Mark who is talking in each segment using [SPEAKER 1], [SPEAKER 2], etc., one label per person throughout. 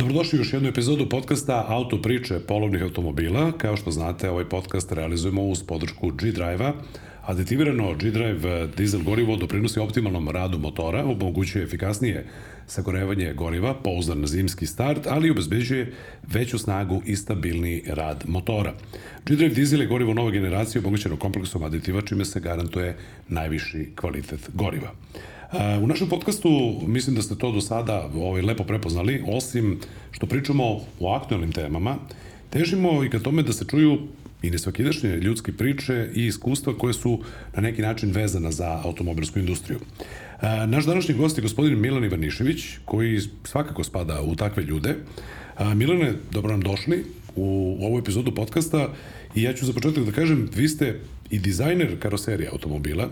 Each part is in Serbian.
[SPEAKER 1] Dobrodošli u još jednu epizodu podcasta Auto priče polovnih automobila. Kao što znate, ovaj podcast realizujemo uz podršku G-Drive-a. Aditivirano G-Drive dizel gorivo doprinosi optimalnom radu motora, omogućuje efikasnije sagorevanje goriva, pouzdan zimski start, ali obezbeđuje veću snagu i stabilni rad motora. G-Drive dizel je gorivo nove generacije omogućeno kompleksom aditiva, čime se garantuje najviši kvalitet goriva. U našem podcastu mislim da ste to do sada ovaj, lepo prepoznali, osim što pričamo o aktualnim temama, težimo i ka tome da se čuju i nesvakidašnje ljudske priče i iskustva koje su na neki način vezana za automobilsku industriju. Naš današnji gost je gospodin Milan Ivanišević, koji svakako spada u takve ljude. Milane, dobro nam došli u ovu epizodu podcasta i ja ću za početak da kažem, vi ste i dizajner karoserije automobila,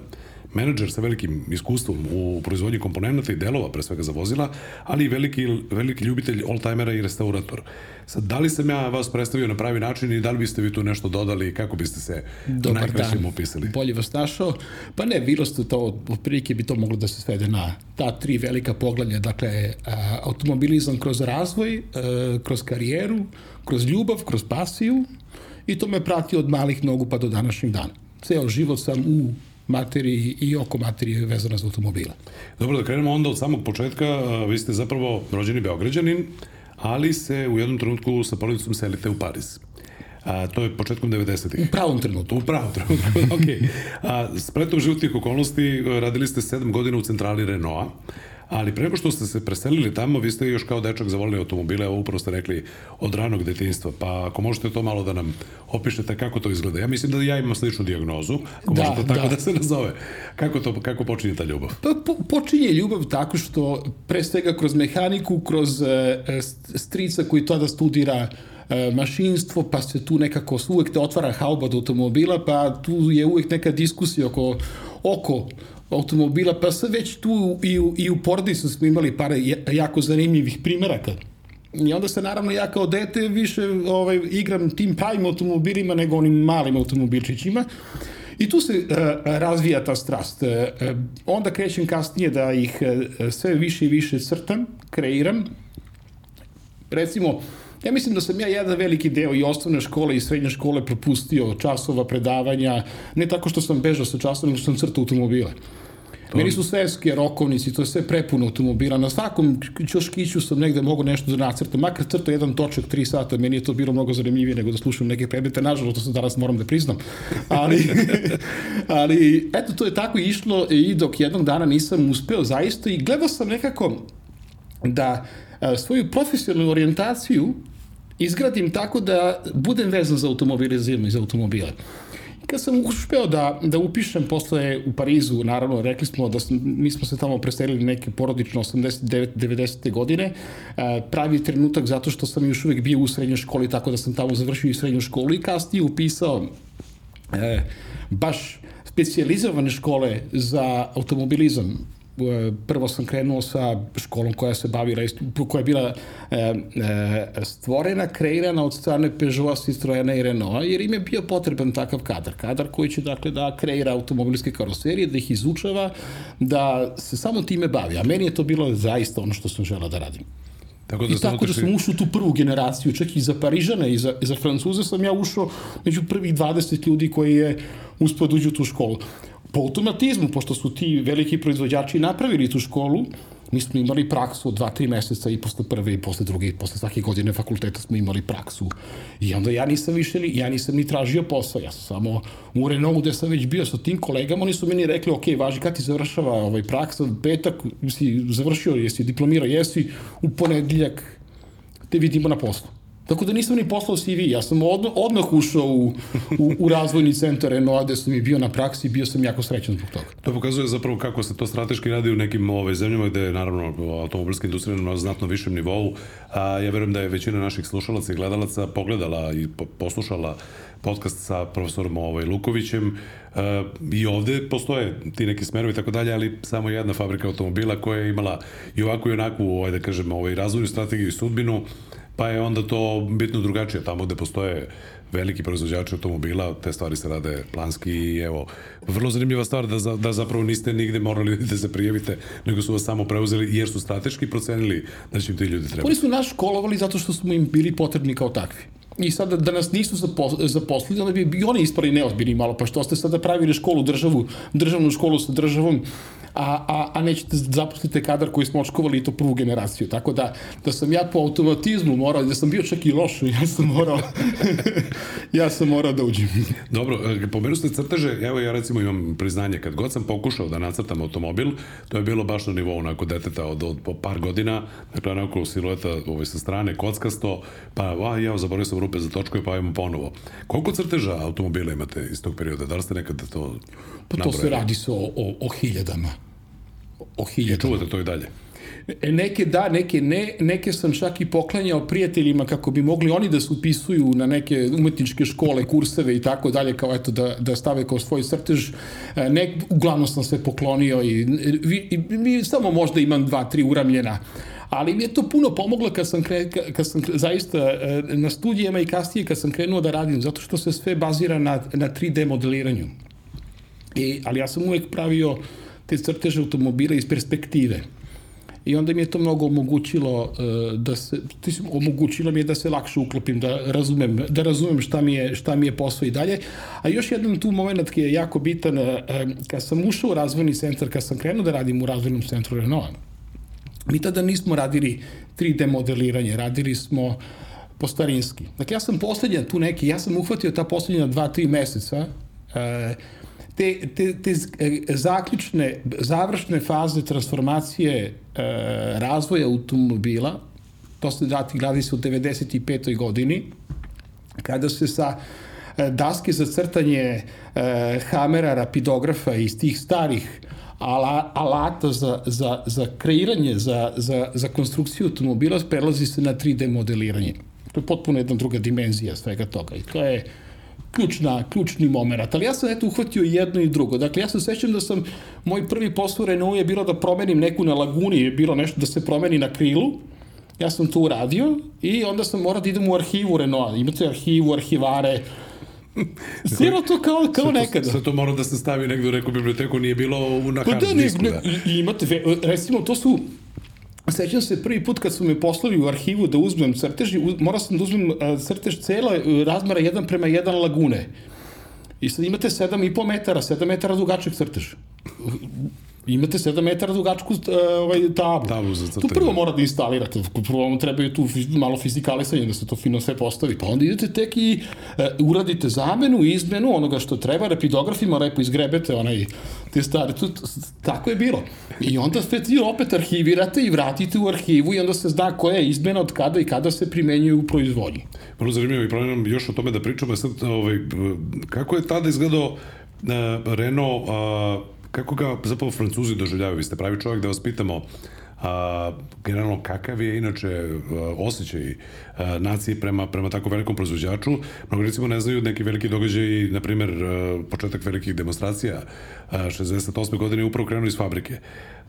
[SPEAKER 1] menadžer sa velikim iskustvom u proizvodnji komponenta i delova, pre svega za vozila, ali i veliki, veliki ljubitelj oldtimera i restaurator. Sad, da li sam ja vas predstavio na pravi način i da li biste vi tu nešto dodali, kako biste se Dobar najkraćim opisali?
[SPEAKER 2] Bolje vas našao. Pa ne, bilo ste to, otprilike bi to moglo da se svede na ta tri velika poglavlja, dakle, automobilizam kroz razvoj, kroz karijeru, kroz ljubav, kroz pasiju i to me prati od malih nogu pa do današnjeg dana. Ceo život sam u materiji i oko materije vezana za automobile.
[SPEAKER 1] Dobro, da krenemo onda od samog početka. Vi ste zapravo rođeni Beograđanin, ali se u jednom trenutku sa porodicom selite u Pariz. A, to je početkom 90-ih.
[SPEAKER 2] U pravom trenutku.
[SPEAKER 1] U pravom trenutku, ok. A, spletom životnih okolnosti radili ste 7 godina u centrali Renaulta ali preko što ste se preselili tamo, vi ste još kao dečak zavolili automobile, ovo upravo ste rekli od ranog detinjstva, pa ako možete to malo da nam opišete kako to izgleda. Ja mislim da ja imam sličnu diagnozu, ako da, može to tako da. da se nazove. Kako, to, kako počinje ta ljubav?
[SPEAKER 2] Pa po, počinje ljubav tako što pre svega kroz mehaniku, kroz e, strica koji tada studira e, mašinstvo, pa se tu nekako uvek te otvara hauba od automobila, pa tu je uvek neka diskusija oko, oko automobila, pa sad već tu i u, i u porodicu smo imali par jako zanimljivih primeraka. I onda se naravno ja kao dete više ovaj, igram tim pravim automobilima nego onim malim automobilčićima. I tu se uh, razvija ta strast. Uh, onda krećem kasnije da ih uh, sve više i više crtam, kreiram. Recimo, Ja mislim da sam ja jedan veliki deo i osnovne škole i srednje škole propustio časova, predavanja, ne tako što sam bežao sa časova, nego što sam crtao automobile. Meni su sveske rokovnici, to je sve prepuno automobila. Na svakom ćoškiću sam negde mogu nešto da nacrtam. Makar crto jedan točak, tri sata, meni je to bilo mnogo zanimljivije nego da slušam neke predmete. Nažalost, to sam danas moram da priznam. Ali, ali eto, to je tako išlo i dok jednog dana nisam uspeo zaista i gledao sam nekako da svoju profesionalnu orijentaciju izgradim tako da budem vezan za automobilizam i za automobile. Kad sam uspeo da, da upišem posle u Parizu, naravno, rekli smo da mi smo se tamo preselili neke porodično 89. 90. godine, pravi trenutak zato što sam još uvek bio u srednjoj školi, tako da sam tamo završio i srednju školu i kasnije upisao e, baš specializovane škole za automobilizam prvo sam krenuo sa školom koja se bavi, koja je bila e, e, stvorena, kreirana od strane Peugeota, Citroena i Renaulta, jer im je bio potreban takav kadar. Kadar koji će dakle da kreira automobilske karoserije, da ih izučava, da se samo time bavi. A meni je to bilo zaista ono što sam žela da radim. Tako da I tako da sam ušao tu prvu generaciju, čak i za Parižane i za, i za Francuze sam ja ušao među prvih 20 ljudi koji je uspio da uđu u tu školu po automatizmu, pošto su ti veliki proizvođači napravili tu školu, mi smo imali praksu od dva, tri meseca i posle prve i posle druge i posle svake godine fakulteta smo imali praksu. I onda ja nisam više, ja nisam ni tražio posao, ja sam samo u Renault gde sam već bio sa tim kolegama, oni su meni rekli, ok, važi, kad ti završava ovaj praksa, petak, si završio, jesi diplomirao, jesi, u ponedeljak te vidimo na poslu. Tako da nisam ni poslao CV, ja sam odmah, odmah ušao u, u, u razvojni centar Renault, gde sam i bio na praksi i bio sam jako srećan zbog toga.
[SPEAKER 1] To pokazuje zapravo kako se to strateški radi u nekim ove, zemljama gde je naravno automobilska industrija na znatno višem nivou. A, ja verujem da je većina naših slušalaca i gledalaca pogledala i po, poslušala podcast sa profesorom ovaj, Lukovićem uh, i ovde postoje ti neki smerovi i tako dalje, ali samo jedna fabrika automobila koja je imala i ovakvu i onakvu, ovaj, da kažem, ovaj, razvojnu strategiju i sudbinu pa je onda to bitno drugačije. Tamo gde postoje veliki proizvođači automobila, te stvari se rade planski i evo, vrlo zanimljiva stvar da, za, da zapravo niste nigde morali da se prijavite, nego su vas samo preuzeli jer su strateški procenili da će im ti ljudi trebati.
[SPEAKER 2] Oni su nas školovali zato što smo im bili potrebni kao takvi. I sada da nas nisu zaposlili, onda bi i oni ispali neozbiljni malo, pa što ste sada pravili školu državu, državnu školu sa državom, a, a, a nećete zaposlite kadar koji smo očkovali i to prvu generaciju. Tako da, da sam ja po automatizmu morao, da sam bio čak i loš, ja sam morao, ja sam morao da uđem.
[SPEAKER 1] Dobro, e, pomeru ste crteže, evo ja recimo imam priznanje, kad god sam pokušao da nacrtam automobil, to je bilo baš na nivou onako deteta od, od po par godina, dakle onako silueta ovaj, sa strane, kockasto, pa a, ja zaboravio sam rupe za točkove, pa ajmo ponovo. Koliko crteža automobila imate iz tog perioda? Da li ste nekada to
[SPEAKER 2] Pa to se radi se o, o, o hiljadama o hiljadu.
[SPEAKER 1] I čuvate to i dalje?
[SPEAKER 2] E, neke da, neke ne, neke sam čak i poklanjao prijateljima kako bi mogli oni da se upisuju na neke umetničke škole, kurseve i tako dalje, kao eto da, da stave kao svoj crtež. E, ne, uglavnom sam sve poklonio i, i, i, i samo možda imam dva, tri uramljena. Ali mi je to puno pomoglo kad sam, kre, kad sam zaista e, na studijama i kasnije kad sam krenuo da radim, zato što se sve bazira na, na 3D modeliranju. I, ali ja sam uvek pravio te crteže automobila iz perspektive. I onda mi je to mnogo omogućilo uh, da se, omogućilo mi je da se lakše uklopim, da razumem, da razumem šta mi je, šta mi je posao i dalje. A još jedan tu moment koji je jako bitan, uh, kad sam ušao u razvojni centar, kad sam krenuo da radim u razvojnom centru Renault, mi tada nismo radili 3D modeliranje, radili smo po starinski. Dakle, ja sam poslednja tu neki, ja sam uhvatio ta poslednja dva, tri meseca, uh, te, te, te e, zaključne, završne faze transformacije e, razvoja automobila, to se dati gladi se u 95. godini, kada se sa e, daske za crtanje e, hamera, rapidografa iz tih starih ala, alata za, za, za kreiranje, za, za, za konstrukciju automobila, prelazi se na 3D modeliranje. To je potpuno jedna druga dimenzija svega toga i to je ključna, ključni moment. Ali ja sam eto uhvatio jedno i drugo. Dakle, ja se sećam da sam, moj prvi posao Renault je bilo da promenim neku na laguni, je bilo nešto da se promeni na krilu. Ja sam to uradio i onda sam morao da idem u arhivu Renault. Imate arhivu, arhivare, Sjelo to kao, kao nekada.
[SPEAKER 1] Sve to mora da se stavi negde u neku biblioteku, nije bilo na pa hard da, disku. Ne,
[SPEAKER 2] ne, imate, recimo, to su Sećam se prvi put kad su me poslali u arhivu da uzmem crtež, morao sam da uzmem crtež cela e, razmera 1 prema 1 lagune. I sad imate 7,5 metara, 7 metara dugačeg crtež imate 7 metara dugačku uh, ovaj, tablu.
[SPEAKER 1] Tablu za crtanje.
[SPEAKER 2] Tu prvo mora da instalirate, prvo vam trebaju tu malo fizikalisanje da se to fino sve postavi, pa onda idete tek i uh, uradite zamenu, izmenu onoga što treba, rapidografima lepo izgrebete onaj, te stare, tu, tako je bilo. I onda sve ti opet arhivirate i vratite u arhivu i onda se zna koja je izmena od kada i kada se primenjuje u proizvodnji.
[SPEAKER 1] Vrlo zanimljivo i planiram još o tome da pričamo. Sad, ovaj, kako je tada izgledao uh, Renault uh, kako ga zapravo Francuzi doživljavaju? Vi ste pravi čovjek da vas pitamo a, generalno kakav je inače a, osjećaj a, nacije prema, prema tako velikom proizvođaču. Mnogo recimo ne znaju neki veliki događaj, na primer početak velikih demonstracija a, 68. godine upravo krenuli iz fabrike.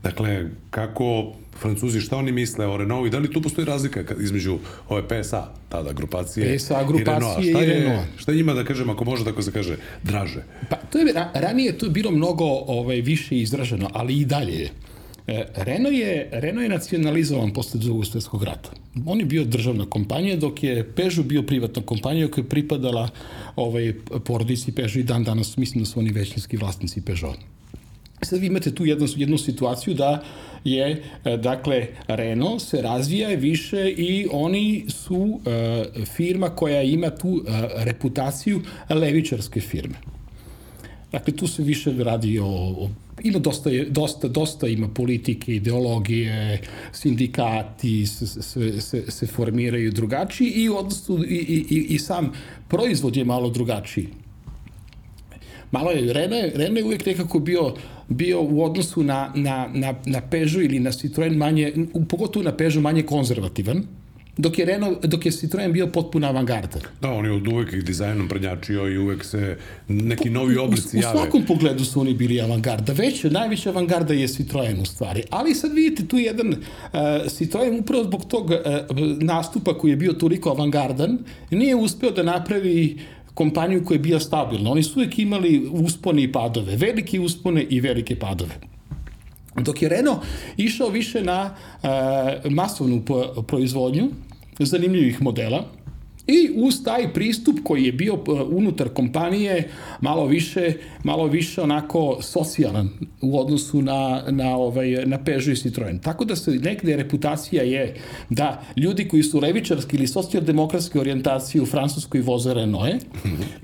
[SPEAKER 1] Dakle, kako Francuzi, šta oni misle o Renault i da li tu postoji razlika između ove PSA, tada grupacije,
[SPEAKER 2] PSA grupacije i Renault? Šta, je, Renault.
[SPEAKER 1] šta njima da kažem, ako može tako se kaže, draže?
[SPEAKER 2] Pa to je, ranije to je bilo mnogo ovaj, više izraženo, ali i dalje je. E, Renault je, Renault je nacionalizovan posle drugog svetskog rata. On je bio državna kompanija, dok je Peugeot bio privatna kompanija koja je pripadala ovaj, porodici Peugeot i dan danas mislim da su oni većinski vlasnici Peugeot. Sad vi imate tu jednu, jednu situaciju da je, e, dakle, Renault se razvija više i oni su uh, firma koja ima tu uh, reputaciju levičarske firme. Dakle, tu se više radi o, o ima dosta, dosta, dosta ima politike, ideologije, sindikati se, se, se, se formiraju drugačiji i, odnosu, i, i, i sam proizvod je malo drugačiji. Malo je, Renault, Renault je uvijek nekako bio, bio u odnosu na, na, na, na Peugeot ili na Citroen manje, pogotovo na Peugeot manje konzervativan, dok je, Renault, dok je Citroen bio potpuno avangarda.
[SPEAKER 1] Da, on je od uvek ih dizajnom prednjačio i uvek se neki novi oblici
[SPEAKER 2] u,
[SPEAKER 1] jave.
[SPEAKER 2] U svakom pogledu su oni bili avangarda. Već, najveća avangarda je Citroen u stvari. Ali sad vidite tu jedan uh, Citroen upravo zbog tog uh, nastupa koji je bio toliko avangardan, nije uspeo da napravi kompaniju koja je bila stabilna. Oni su uvek imali uspone i padove, velike uspone i velike padove. Dok je Renault išao više na uh, masovnu proizvodnju zanimljivih modela, I uz taj pristup koji je bio unutar kompanije malo više, malo više onako socijalan u odnosu na, na, ovaj, na Peugeot i Citroen. Tako da se negde reputacija je da ljudi koji su levičarski ili socijaldemokratske orijentacije u Francuskoj voze Renault,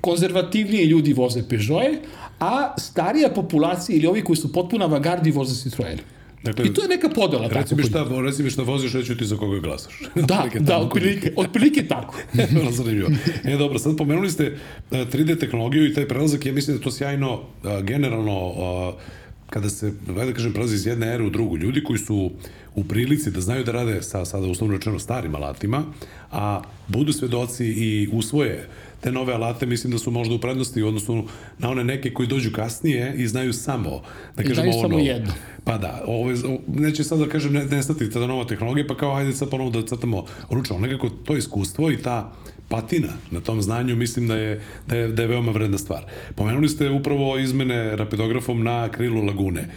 [SPEAKER 2] konzervativniji ljudi voze Peugeot, a starija populacija ili ovi koji su potpuno avangardi voze Citroen. Dakle, I to je neka podela.
[SPEAKER 1] Reci mi šta, reci mi šta voziš, reću ti za koga glasaš.
[SPEAKER 2] Da, da, otprilike, otprilike tako.
[SPEAKER 1] Vrlo zanimljivo. E, dobro, sad pomenuli ste 3D e, tehnologiju i taj prelazak, ja mislim da to sjajno, generalno, kada se, da kažem, prelazi iz jedne ere u drugu, ljudi koji su u prilici da znaju da rade sa, sada uslovno rečeno, starim alatima, a budu svedoci i usvoje te nove alate mislim da su možda u prednosti u odnosu na one neke koji dođu kasnije i znaju samo da kažemo
[SPEAKER 2] ovo samo jedno.
[SPEAKER 1] Pa da, ovo, neće sad da kažem ne, nestati tada nova tehnologija, pa kao ajde sad ponovo da crtamo ručno, nekako to iskustvo i ta patina na tom znanju mislim da je, da je, da je veoma vredna stvar. Pomenuli ste upravo izmene rapidografom na krilu lagune.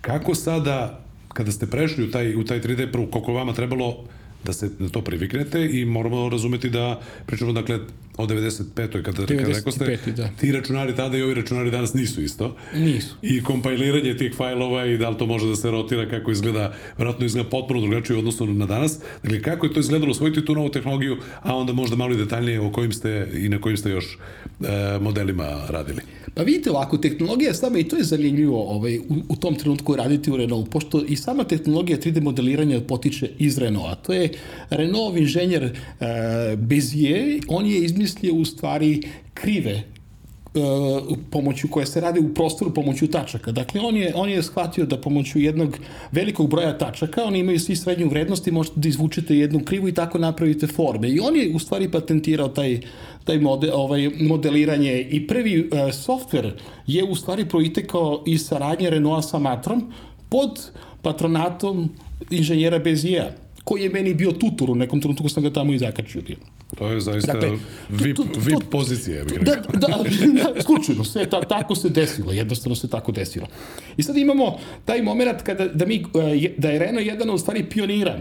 [SPEAKER 1] Kako sada, kada ste prešli u taj, u taj 3D, prvo, koliko vama trebalo da se na to priviknete i moramo razumeti da pričamo dakle o 95. kada, 95, kada rekao ste, da. ti računari tada i ovi računari danas nisu isto.
[SPEAKER 2] Nisu.
[SPEAKER 1] I kompajliranje tih fajlova i da li to može da se rotira, kako izgleda, vratno izgleda potpuno drugačije u odnosu na danas. Dakle, kako je to izgledalo osvojiti tu novu tehnologiju, a onda možda malo i detaljnije o kojim ste i na kojim ste još e, modelima radili.
[SPEAKER 2] Pa vidite ovako, tehnologija sama i to je zanimljivo ovaj, u, u tom trenutku raditi u Renault, pošto i sama tehnologija 3D modeliranja potiče iz Renaulta. To je Renault inženjer e, Bezier, on je izmislio u stvari krive e, pomoću koje se rade u prostoru pomoću tačaka. Dakle, on je, on je shvatio da pomoću jednog velikog broja tačaka, oni imaju svi srednju vrednost i možete da izvučete jednu krivu i tako napravite forme. I on je u stvari patentirao taj, taj model, ovaj, modeliranje i prvi uh, softver je u stvari proitekao iz saradnje Renaulta sa Matrom pod patronatom inženjera Bezija koji je meni bio tutor u nekom trenutku sam ga tamo i zakačio.
[SPEAKER 1] To je zaista dakle, VIP, to, to, VIP pozicija,
[SPEAKER 2] da, da, da, slučajno, sve ta, tako se desilo, jednostavno se tako desilo. I sad imamo taj moment kada da, mi, e, da je Renault jedan od stvari pionira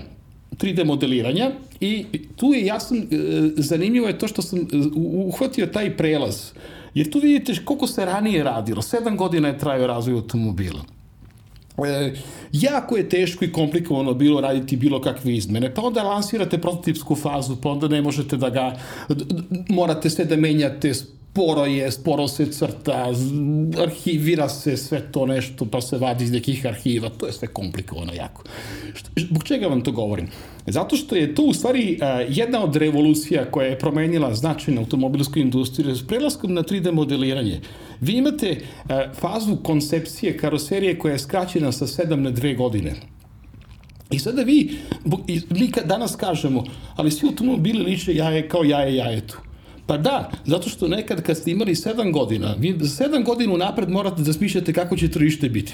[SPEAKER 2] 3D modeliranja i tu je jasno, e, zanimljivo je to što sam e, uhvatio taj prelaz. Jer tu vidite koliko se ranije radilo. Sedam godina je trajao razvoj automobila. E, jako je teško i komplikovano bilo raditi bilo kakve izmene. Pa onda lansirate prototipsku fazu, pa onda ne možete da ga, morate sve da menjate sporo je, sporo se crta, arhivira se sve to nešto, pa se vadi iz nekih arhiva, to je sve komplikovano jako. Zbog čega vam to govorim? Zato što je to u stvari jedna od revolucija koja je promenila značajno automobilsku industriju s prelaskom na 3D modeliranje. Vi imate fazu koncepcije karoserije koja je skraćena sa 7 na 2 godine. I sada vi, mi danas kažemo, ali svi automobili liče jaje kao jaje jajetu. Pa da, zato što nekad kad ste imali 7 godina, vi za 7 godina unapred morate da smišljate kako će tržište biti.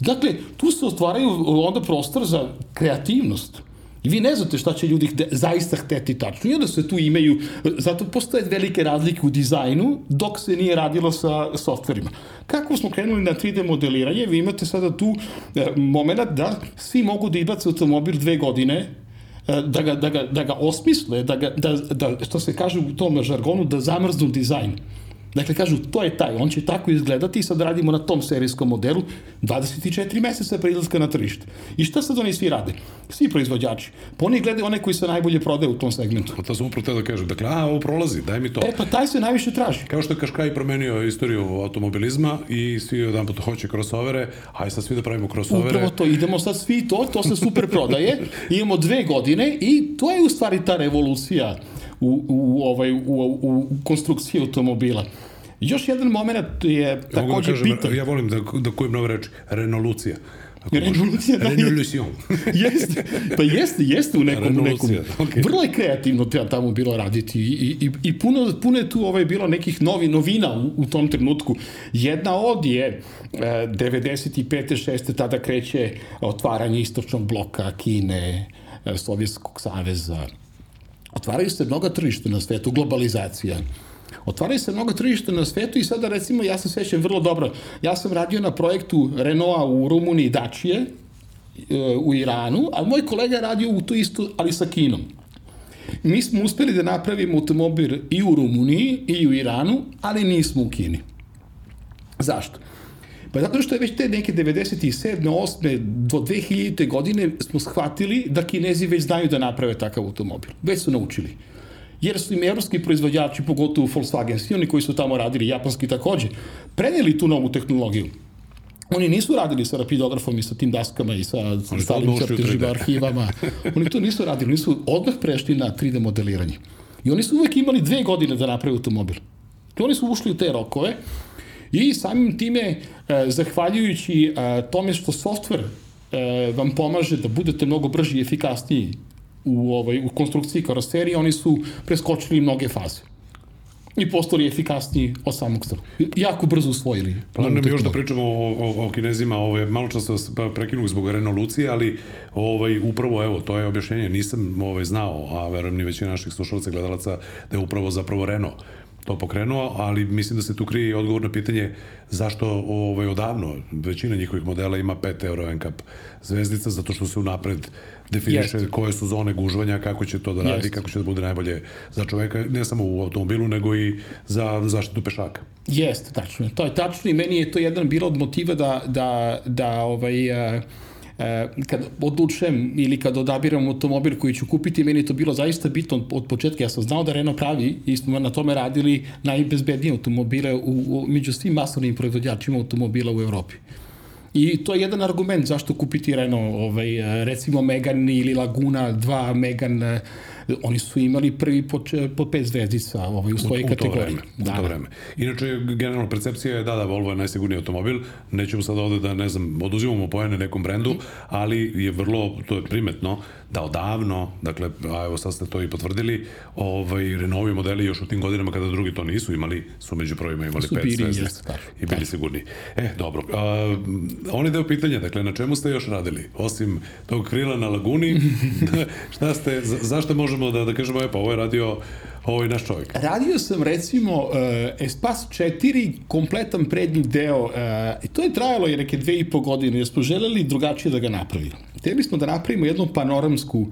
[SPEAKER 2] Dakle, tu se ostvaraju onda prostor za kreativnost. I vi ne znate šta će ljudi zaista hteti tačno. I onda se tu imaju, zato postoje velike razlike u dizajnu dok se nije radilo sa softverima. Kako smo krenuli na 3D modeliranje, vi imate sada tu e, moment da svi mogu da ibace automobil dve godine E, da ga, da ga, da ga osmisle, da, ga, da, da, što se kaže u tom žargonu, da zamrznu dizajn. Dakle, kažu, to je taj, on će tako izgledati i sad radimo na tom serijskom modelu 24 meseca pre izlaska na tržište. I šta sad oni svi rade? Svi proizvođači. Pa oni gledaju one koji se najbolje prodaje u tom segmentu.
[SPEAKER 1] Pa to sam upravo da kažem. Dakle, a, ovo prolazi, daj mi to.
[SPEAKER 2] E, pa taj se najviše traži.
[SPEAKER 1] Kao što je Kaškaj promenio istoriju automobilizma i svi jedan put hoće crossovere, hajde sad svi da pravimo crossovere.
[SPEAKER 2] Upravo to, idemo sad svi to, to se super prodaje. Imamo dve godine i to je u stvari ta revolucija u, u, ovaj, u, u, u konstrukciji automobila. Još jedan moment je da takođe da kažem,
[SPEAKER 1] bitan. Ja volim da, da kujem nove reči. Renolucija.
[SPEAKER 2] Revolucija, da.
[SPEAKER 1] Revolution.
[SPEAKER 2] jeste, pa jeste, jeste u nekom, nekom
[SPEAKER 1] Revolucija, okej.
[SPEAKER 2] vrlo je kreativno te- tamo bilo raditi i, i, i puno, puno je tu ovaj, bilo nekih novi, novina u, u tom trenutku. Jedna od je e, 95. 6. tada kreće otvaranje istočnog bloka Kine, e, Sovjetskog saveza. Otvaraju se mnoga tržišta na svetu, globalizacija. Otvaraju se mnogo tržišta na svetu i sada recimo ja se sećam vrlo dobro. Ja sam radio na projektu Renaulta u Rumuniji Dačije e, u Iranu, a moj kolega radio u to isto, ali sa Kinom. Mi smo uspeli da napravimo automobil i u Rumuniji i u Iranu, ali nismo u Kini. Zašto? Pa zato što je već te neke 97. 8. do 2000. godine smo shvatili da Kinezi već znaju da naprave takav automobil. Već su naučili. Jer su im evropski proizvođači, pogotovo Volkswagen, svi oni koji su tamo radili, japanski takođe, preneli tu novu tehnologiju. Oni nisu radili sa rapidografom i sa tim daskama i sa
[SPEAKER 1] su
[SPEAKER 2] stalim crtežima,
[SPEAKER 1] 3D.
[SPEAKER 2] arhivama. Oni to nisu radili, oni su odmah prešli na 3D modeliranje. I oni su uvek imali dve godine da naprave automobil. I oni su ušli u te rokove i samim time, e, zahvaljujući e, tome što softver e, vam pomaže da budete mnogo brži i efikasniji u, ovaj, u konstrukciji karoserije, oni su preskočili mnoge faze i postali efikasniji od samog strana. Jako brzo usvojili.
[SPEAKER 1] Planujem
[SPEAKER 2] novu
[SPEAKER 1] još da pričamo o, o, o kinezima, ove, malo čas vas prekinuo zbog Renault Lucije, ali ovaj, upravo evo, to je objašnjenje, nisam ovaj, znao, a verujem ni većina naših slušalaca i gledalaca, da je upravo zapravo Renault to pokrenuo, ali mislim da se tu krije i odgovor na pitanje zašto ovaj, odavno većina njihovih modela ima 5 euro NCAP zvezdica, zato što se unapred definiše
[SPEAKER 2] Jest.
[SPEAKER 1] koje su zone gužvanja, kako će to da radi,
[SPEAKER 2] Jest.
[SPEAKER 1] kako će da bude najbolje za čoveka, ne samo u automobilu, nego i za zaštitu pešaka.
[SPEAKER 2] Jeste, tačno. To je tačno i meni je to jedan bilo od motiva da, da, da ovaj, a, kad odlučujem ili kad odabiram automobil koji ću kupiti, meni je to bilo zaista bitno od, početka. Ja sam znao da Renault pravi i smo na tome radili najbezbednije automobile u, u, među svim masovnim proizvođačima automobila u Evropi. I to je jedan argument zašto kupiti Renault, ovaj, recimo Megane ili Laguna 2, Megane, oni su imali prvi po, po pet zvezdica ovaj, u svojoj kategoriji.
[SPEAKER 1] vreme, u to vreme. Inače, generalno percepcija je da, da, Volvo je najsigurniji automobil. Nećemo sad ovde da, ne znam, oduzimamo pojene nekom brendu, ali je vrlo, to je primetno, da odavno, dakle, a evo sad ste to i potvrdili, ovaj, Renaultovi modeli još u tim godinama kada drugi to nisu imali, su među prvima imali
[SPEAKER 2] Su
[SPEAKER 1] pet zvezdica i bili sigurni. E, dobro. A, on je deo pitanja, dakle, na čemu ste još radili? Osim tog krila na laguni, šta ste, za, zašto možemo da, da kažemo, e pa ovo je radio ovaj naš čovjek?
[SPEAKER 2] Radio sam recimo uh, Espas 4, kompletan prednji deo uh, i to je trajalo je neke dve i po godine jer smo želeli drugačije da ga napravimo. Hteli smo da napravimo jednu panoramsku uh,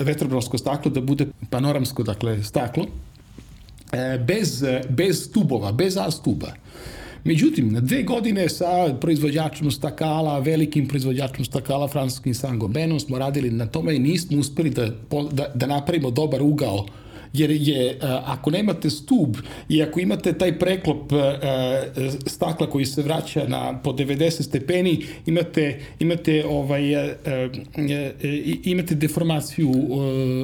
[SPEAKER 2] vetrobransko staklo, da bude panoramsko dakle, staklo, e, bez, bez stubova, bez A stuba. Međutim, na dve godine sa proizvođačom stakala, velikim proizvođačom stakala, francuskim Saint-Gobainem, smo radili na tome i nismo uspeli da, da, da napravimo dobar ugao jer je, e, ako nemate stub i ako imate taj preklop e, e, stakla koji se vraća na po 90 stepeni, imate, imate ovaj, imate deformaciju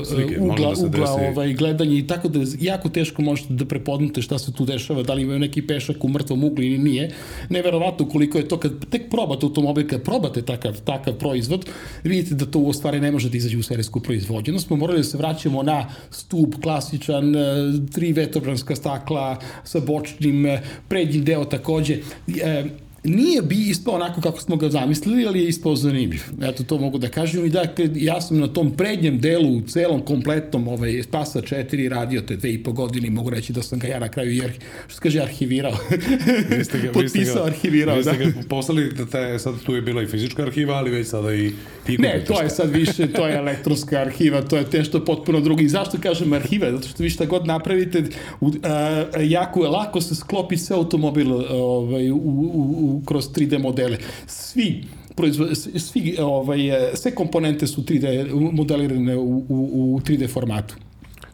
[SPEAKER 1] Slike,
[SPEAKER 2] ugla,
[SPEAKER 1] da
[SPEAKER 2] ugla
[SPEAKER 1] desi.
[SPEAKER 2] ovaj, gledanje i tako da jako teško možete da prepoznate šta se tu dešava, da li imaju neki pešak u mrtvom uglu ili nije. Neverovatno koliko je to kad tek probate automobil, kad probate takav, takav proizvod, vidite da to u stvari ne može da izađe u serijsku proizvodnju. Smo morali da se vraćamo na stup klasičan, e, tri vetrobranska stakla sa bočnim, e, prednji deo takođe. E, nije bi ispao onako kako smo ga zamislili, ali je ispao zanimljiv. Eto, to mogu da kažem. I dakle, ja sam na tom prednjem delu, u celom kompletnom ovaj, Spasa 4 radio te dve i po godine mogu reći da sam ga ja na kraju, arhi, što se kaže, arhivirao.
[SPEAKER 1] Vi ste ga,
[SPEAKER 2] Potpisao,
[SPEAKER 1] ga,
[SPEAKER 2] arhivirao,
[SPEAKER 1] vi ste
[SPEAKER 2] da.
[SPEAKER 1] ga poslali, da te, sad tu je bila i fizička arhiva, ali već sada i, i
[SPEAKER 2] Ne, to je sad više, to je elektronska arhiva, to je nešto potpuno drugo. I zašto kažem arhiva? Zato što vi šta god napravite, u, a, jako je lako se sklopi sve automobil ovaj, u, u, u, kroz 3D modele. Svi proizvo, svi, ovaj, sve komponente su 3D modelirane u, u, u 3D formatu.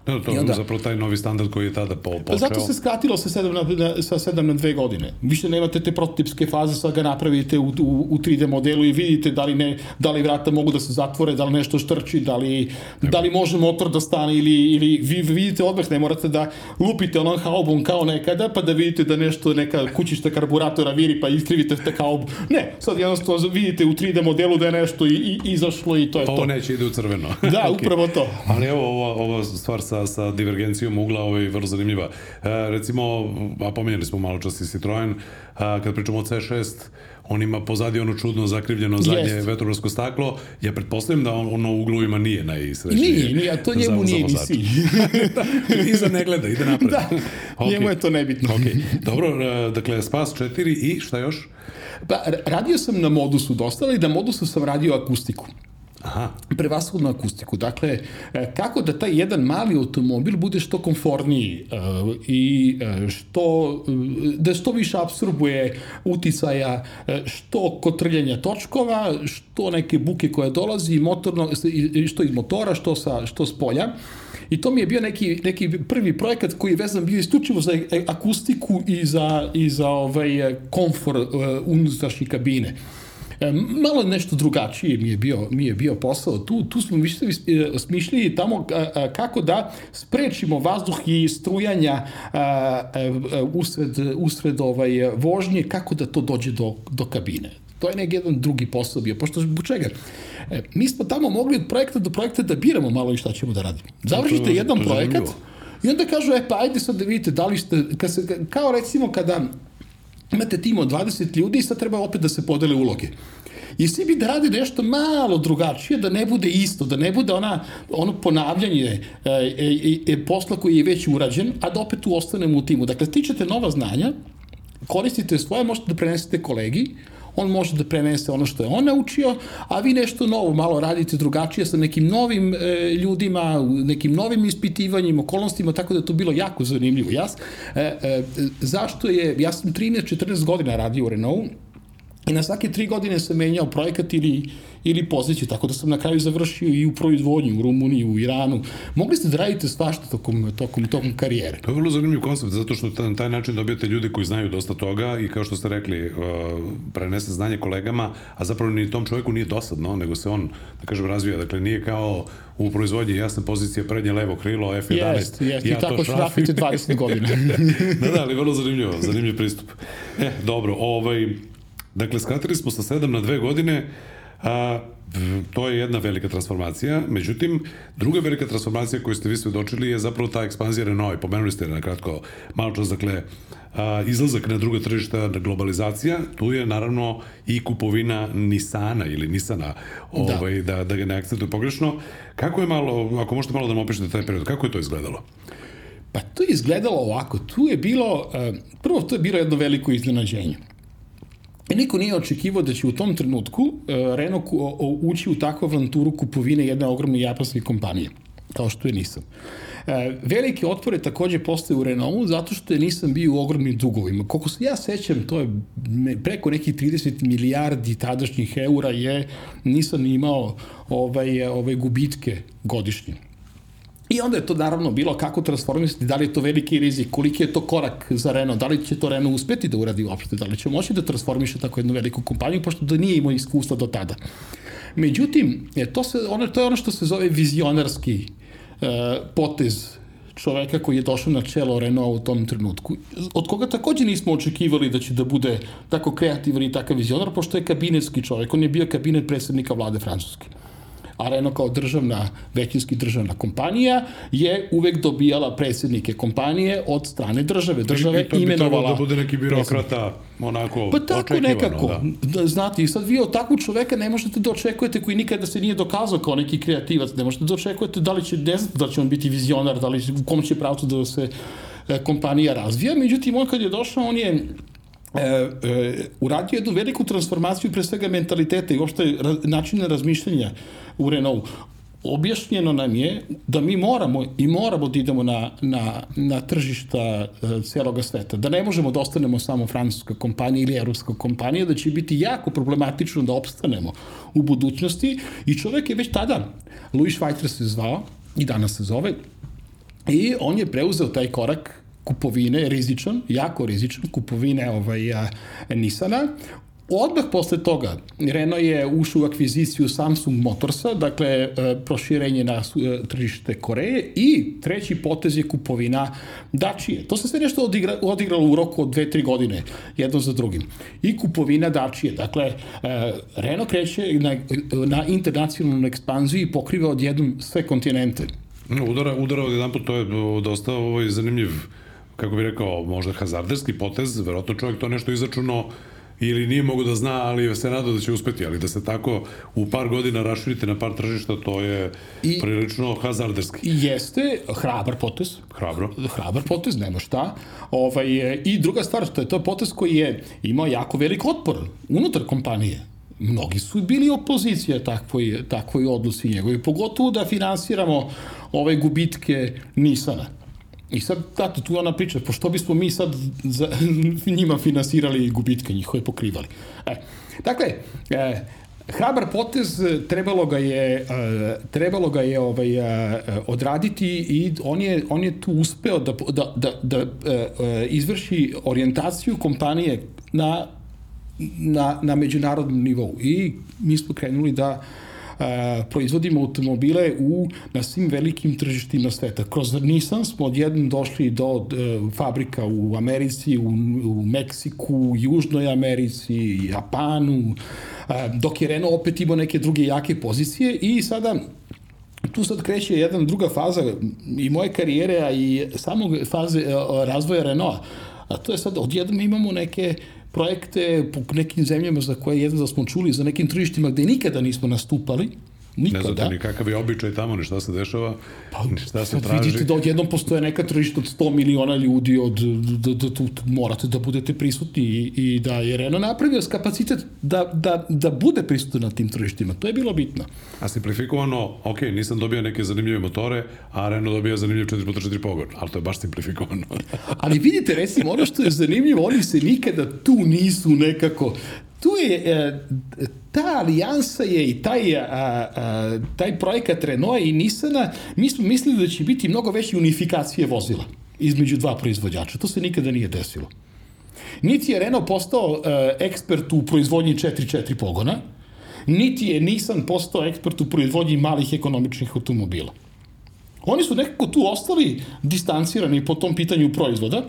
[SPEAKER 1] No, to je
[SPEAKER 2] onda-
[SPEAKER 1] zapravo taj novi standard koji je tada po, počeo.
[SPEAKER 2] Pa zato se skratilo sa 7 na, na, sa 7 na 2 godine. Više nemate te prototipske faze, sad ga napravite u, u, u 3D modelu i vidite da li, ne, da li vrata mogu da se zatvore, da li nešto štrči, da li, da li može motor da stane ili, ili vi vidite odmah, ne morate da lupite onom haubom kao nekada, pa da vidite da nešto, neka kućišta karburatora viri pa iskrivite te haubu. Ne, sad jednostavno vidite u 3D modelu da je nešto i, i izašlo i to je
[SPEAKER 1] Ovo
[SPEAKER 2] to.
[SPEAKER 1] neće ide u crveno.
[SPEAKER 2] Da,
[SPEAKER 1] Ok.
[SPEAKER 2] upravo to.
[SPEAKER 1] Ali evo, ova, ova stvar sa, sa divergencijom ugla ovaj, je vrlo zanimljiva. E, recimo, a pomenjali smo malo čas i Citroen, a, kad pričamo o C6, on ima pozadi ono čudno zakrivljeno zadnje
[SPEAKER 2] Jest.
[SPEAKER 1] vetrobrasko staklo. Ja pretpostavljam da on, ono u uglovima nije najsrećnije.
[SPEAKER 2] Nije, nije, a to njemu
[SPEAKER 1] za
[SPEAKER 2] nije ni cilj.
[SPEAKER 1] Iza ne gleda, ide napred.
[SPEAKER 2] Da, njemu je to nebitno.
[SPEAKER 1] Ok, dobro, e, dakle, Spas 4 i šta još?
[SPEAKER 2] Pa, ra- radio sam na modusu dosta, ali na modusu sam radio akustiku.
[SPEAKER 1] Aha,
[SPEAKER 2] prevashodnu akustiku. Dakle, e, kako da taj jedan mali automobil bude što komforniji e, i e, što, da što više absorbuje uticaja, e, što kotrljanja točkova, što neke buke koje dolazi motorno, što iz motora, što, sa, što s polja. I to mi je bio neki, neki prvi projekat koji je vezan bio isključivo za akustiku i za, i za ovaj komfor unutrašnje kabine. E, malo nešto drugačije mi je bio, mi je bio posao. Tu, tu smo više e, smišljali tamo a, kako da sprečimo vazduh i strujanja usred, usred ovaj, vožnje, kako da to dođe do, do kabine. To je nek jedan drugi posao bio. Pošto zbog čega? E, mi smo tamo mogli od projekta do projekta da biramo malo i šta ćemo da radimo. Završite
[SPEAKER 1] to
[SPEAKER 2] jedan projekat
[SPEAKER 1] zanimljivo.
[SPEAKER 2] i onda kažu, e pa ajde sad da vidite da li ste, kad se, kao recimo kada imate tim od 20 ljudi i sad treba opet da se podele uloge. I svi bi da rade nešto malo drugačije, da ne bude isto, da ne bude ona, ono ponavljanje e, e, e, posla koji je već urađen, a da opet tu ostanemo u timu. Dakle, stičete nova znanja, koristite svoje, možete da prenesete kolegi, on može da prenese ono što je on naučio, a vi nešto novo malo radite drugačije sa nekim novim e, ljudima, nekim novim ispitivanjima, okolnostima, tako da to bilo jako zanimljivo. Ja, e, e, zašto je, ja sam 13-14 godina radio u Renault, I na svake tri godine sam menjao projekat ili, ili poziciju, tako da sam na kraju završio i u proizvodnji, u Rumuniji, u Iranu. Mogli ste da radite svašta tokom, tokom, tokom karijere.
[SPEAKER 1] To je vrlo zanimljiv koncept, zato što na taj način dobijate ljudi koji znaju dosta toga i kao što ste rekli, uh, prenese znanje kolegama, a zapravo ni tom čovjeku nije dosadno, nego se on, da kažem, razvija. Dakle, nije kao u proizvodnji jasna pozicija prednje levo krilo, F11.
[SPEAKER 2] Jest, jest, i
[SPEAKER 1] ja
[SPEAKER 2] tako
[SPEAKER 1] to šrafim.
[SPEAKER 2] šrafite 20 godina.
[SPEAKER 1] da, da, ali vrlo zanimljivo, zanimljiv pristup. E, dobro, ovaj, dakle, skratili smo sa 7 na 2 godine, a, to je jedna velika transformacija, međutim, druga velika transformacija koju ste vi svedočili je zapravo ta ekspanzija Renault, pomenuli ste na kratko malo čas, dakle, a, izlazak na druga tržišta, globalizacija, tu je naravno i kupovina Nisana ili Nisana, ovaj, da. da, da ga ne akcentuju pogrešno. Kako je malo, ako možete malo da nam opišete taj period, kako je to izgledalo?
[SPEAKER 2] Pa to je izgledalo ovako. Tu je bilo, prvo to je bilo jedno veliko iznenađenje. Niko nije očekivao da će u tom trenutku uh, Renault ući u takvu avanturu kupovine jedne ogromne japanske kompanije, kao što je Nissan. E, velike otpore takođe postoje u Renaultu zato što je Nissan bio u ogromnim dugovima. Koliko se ja sećam, to je preko nekih 30 milijardi tadašnjih eura je Nissan imao ovaj, ovaj gubitke godišnje. I onda je to naravno bilo kako transformisati, da li je to veliki rizik, koliki je to korak za Renault, da li će to Renault uspeti da uradi uopšte, da li će moći da transformiše tako jednu veliku kompaniju, pošto da nije imao iskustva do tada. Međutim, je, to, se, ono, to je ono što se zove vizionarski e, potez čoveka koji je došao na čelo Renault u tom trenutku, od koga takođe nismo očekivali da će da bude tako kreativan i takav vizionar, pošto je kabinetski čovek, on je bio kabinet predsednika vlade Francuske a Renault kao državna, većinski državna kompanija je uvek dobijala predsednike kompanije od strane države. Država
[SPEAKER 1] I trebalo
[SPEAKER 2] imenovala
[SPEAKER 1] da bude neki birokrata, onako,
[SPEAKER 2] Pa tako nekako,
[SPEAKER 1] Da.
[SPEAKER 2] da. znate, i sad vi od takvog čoveka ne možete da očekujete koji nikada se nije dokazao kao neki kreativac, ne možete da očekujete da li će, ne znate da će on biti vizionar, da li će, u kom će pravcu da se e, kompanija razvija, međutim on kad je došao, on je e, e, uradio jednu veliku transformaciju pre svega mentaliteta i uopšte ra, načina razmišljanja u Renault objašnjeno nam je da mi moramo i moramo da idemo na, na, na tržišta e, celoga sveta, da ne možemo da ostanemo samo francuska kompanija ili evropska kompanija, da će biti jako problematično da opstanemo u budućnosti. I čovek je već tada, Louis Schweitzer se zvao i danas se zove, I on je preuzeo taj korak kupovine, rizičan, jako rizičan, kupovine ovaj, a, Nissana, Odmah posle toga Renault je ušao u akviziciju Samsung Motorsa, dakle e, proširenje na e, tržište Koreje i treći potez je kupovina Dačije. To se sve nešto odigra, odigralo u roku od 2-3 godine, jedno za drugim. I kupovina Dačije. Dakle, e, Renault kreće na, na internacionalnu ekspanziju i pokriva odjednom sve kontinente.
[SPEAKER 1] Udara, udara od jedan put, to je dosta ovaj, zanimljiv, kako bih rekao, možda hazarderski potez, verovatno čovjek to nešto izračunao ili nije mogu da zna, ali se nada da će uspeti, ali da se tako u par godina raširite na par tržišta, to je I, prilično hazarderski.
[SPEAKER 2] Jeste, hrabar potez.
[SPEAKER 1] Hrabro.
[SPEAKER 2] Hrabar potez, nema šta. Ovaj, I druga stvar, to je to potez koji je imao jako velik otpor unutar kompanije mnogi su bili opozicija takvoj, takvoj odlusi njegovi, pogotovo da finansiramo ove gubitke Nisana. I sad, tato, tu ona priča, pošto bismo mi sad za, njima finansirali gubitke njihove pokrivali. E, dakle, e, hrabar potez trebalo ga je e, trebalo ga je ovaj e, odraditi i on je on je tu uspeo da da da da e, izvrši orijentaciju kompanije na na na međunarodnom nivou i mi smo krenuli da proizvodimo automobile u, na svim velikim tržištima sveta. Kroz Nissan smo odjednom došli do uh, fabrika u Americi, u, u Meksiku, Južnoj Americi, Japanu, uh, dok je Renault opet imao neke druge jake pozicije i sada tu sad kreće jedna druga faza i moje karijere, a i samog faze razvoja Renaulta. A to je sad, odjednom imamo neke projekte po nekim zemljama za koje jedno da smo čuli, za nekim tržištima gde nikada nismo nastupali, Nikada.
[SPEAKER 1] Ne znate ni kakav je običaj tamo, ni šta se dešava, pa, ni šta se traži.
[SPEAKER 2] Vidite da odjednom postoje neka tržišta od 100 miliona ljudi, od, da, da, da, morate da budete prisutni i, i da je Renault napravio kapacitet da, da, da bude prisutan na tim tržištima. To je bilo bitno.
[SPEAKER 1] A simplifikovano, ok, nisam dobio neke zanimljive motore, a Renault dobija zanimljiv 4x4 pogon, ali to je baš simplifikovano.
[SPEAKER 2] ali vidite, recimo, ono što je zanimljivo, oni se nikada tu nisu nekako tu je, e, ta alijansa je i taj, a, a, taj projekat Renault i Nissana, mi smo mislili da će biti mnogo veće unifikacije vozila između dva proizvođača. To se nikada nije desilo. Niti je Renault postao e, ekspert u proizvodnji 4-4 pogona, niti je Nissan postao ekspert u proizvodnji malih ekonomičnih automobila. Oni su nekako tu ostali distancirani po tom pitanju proizvoda,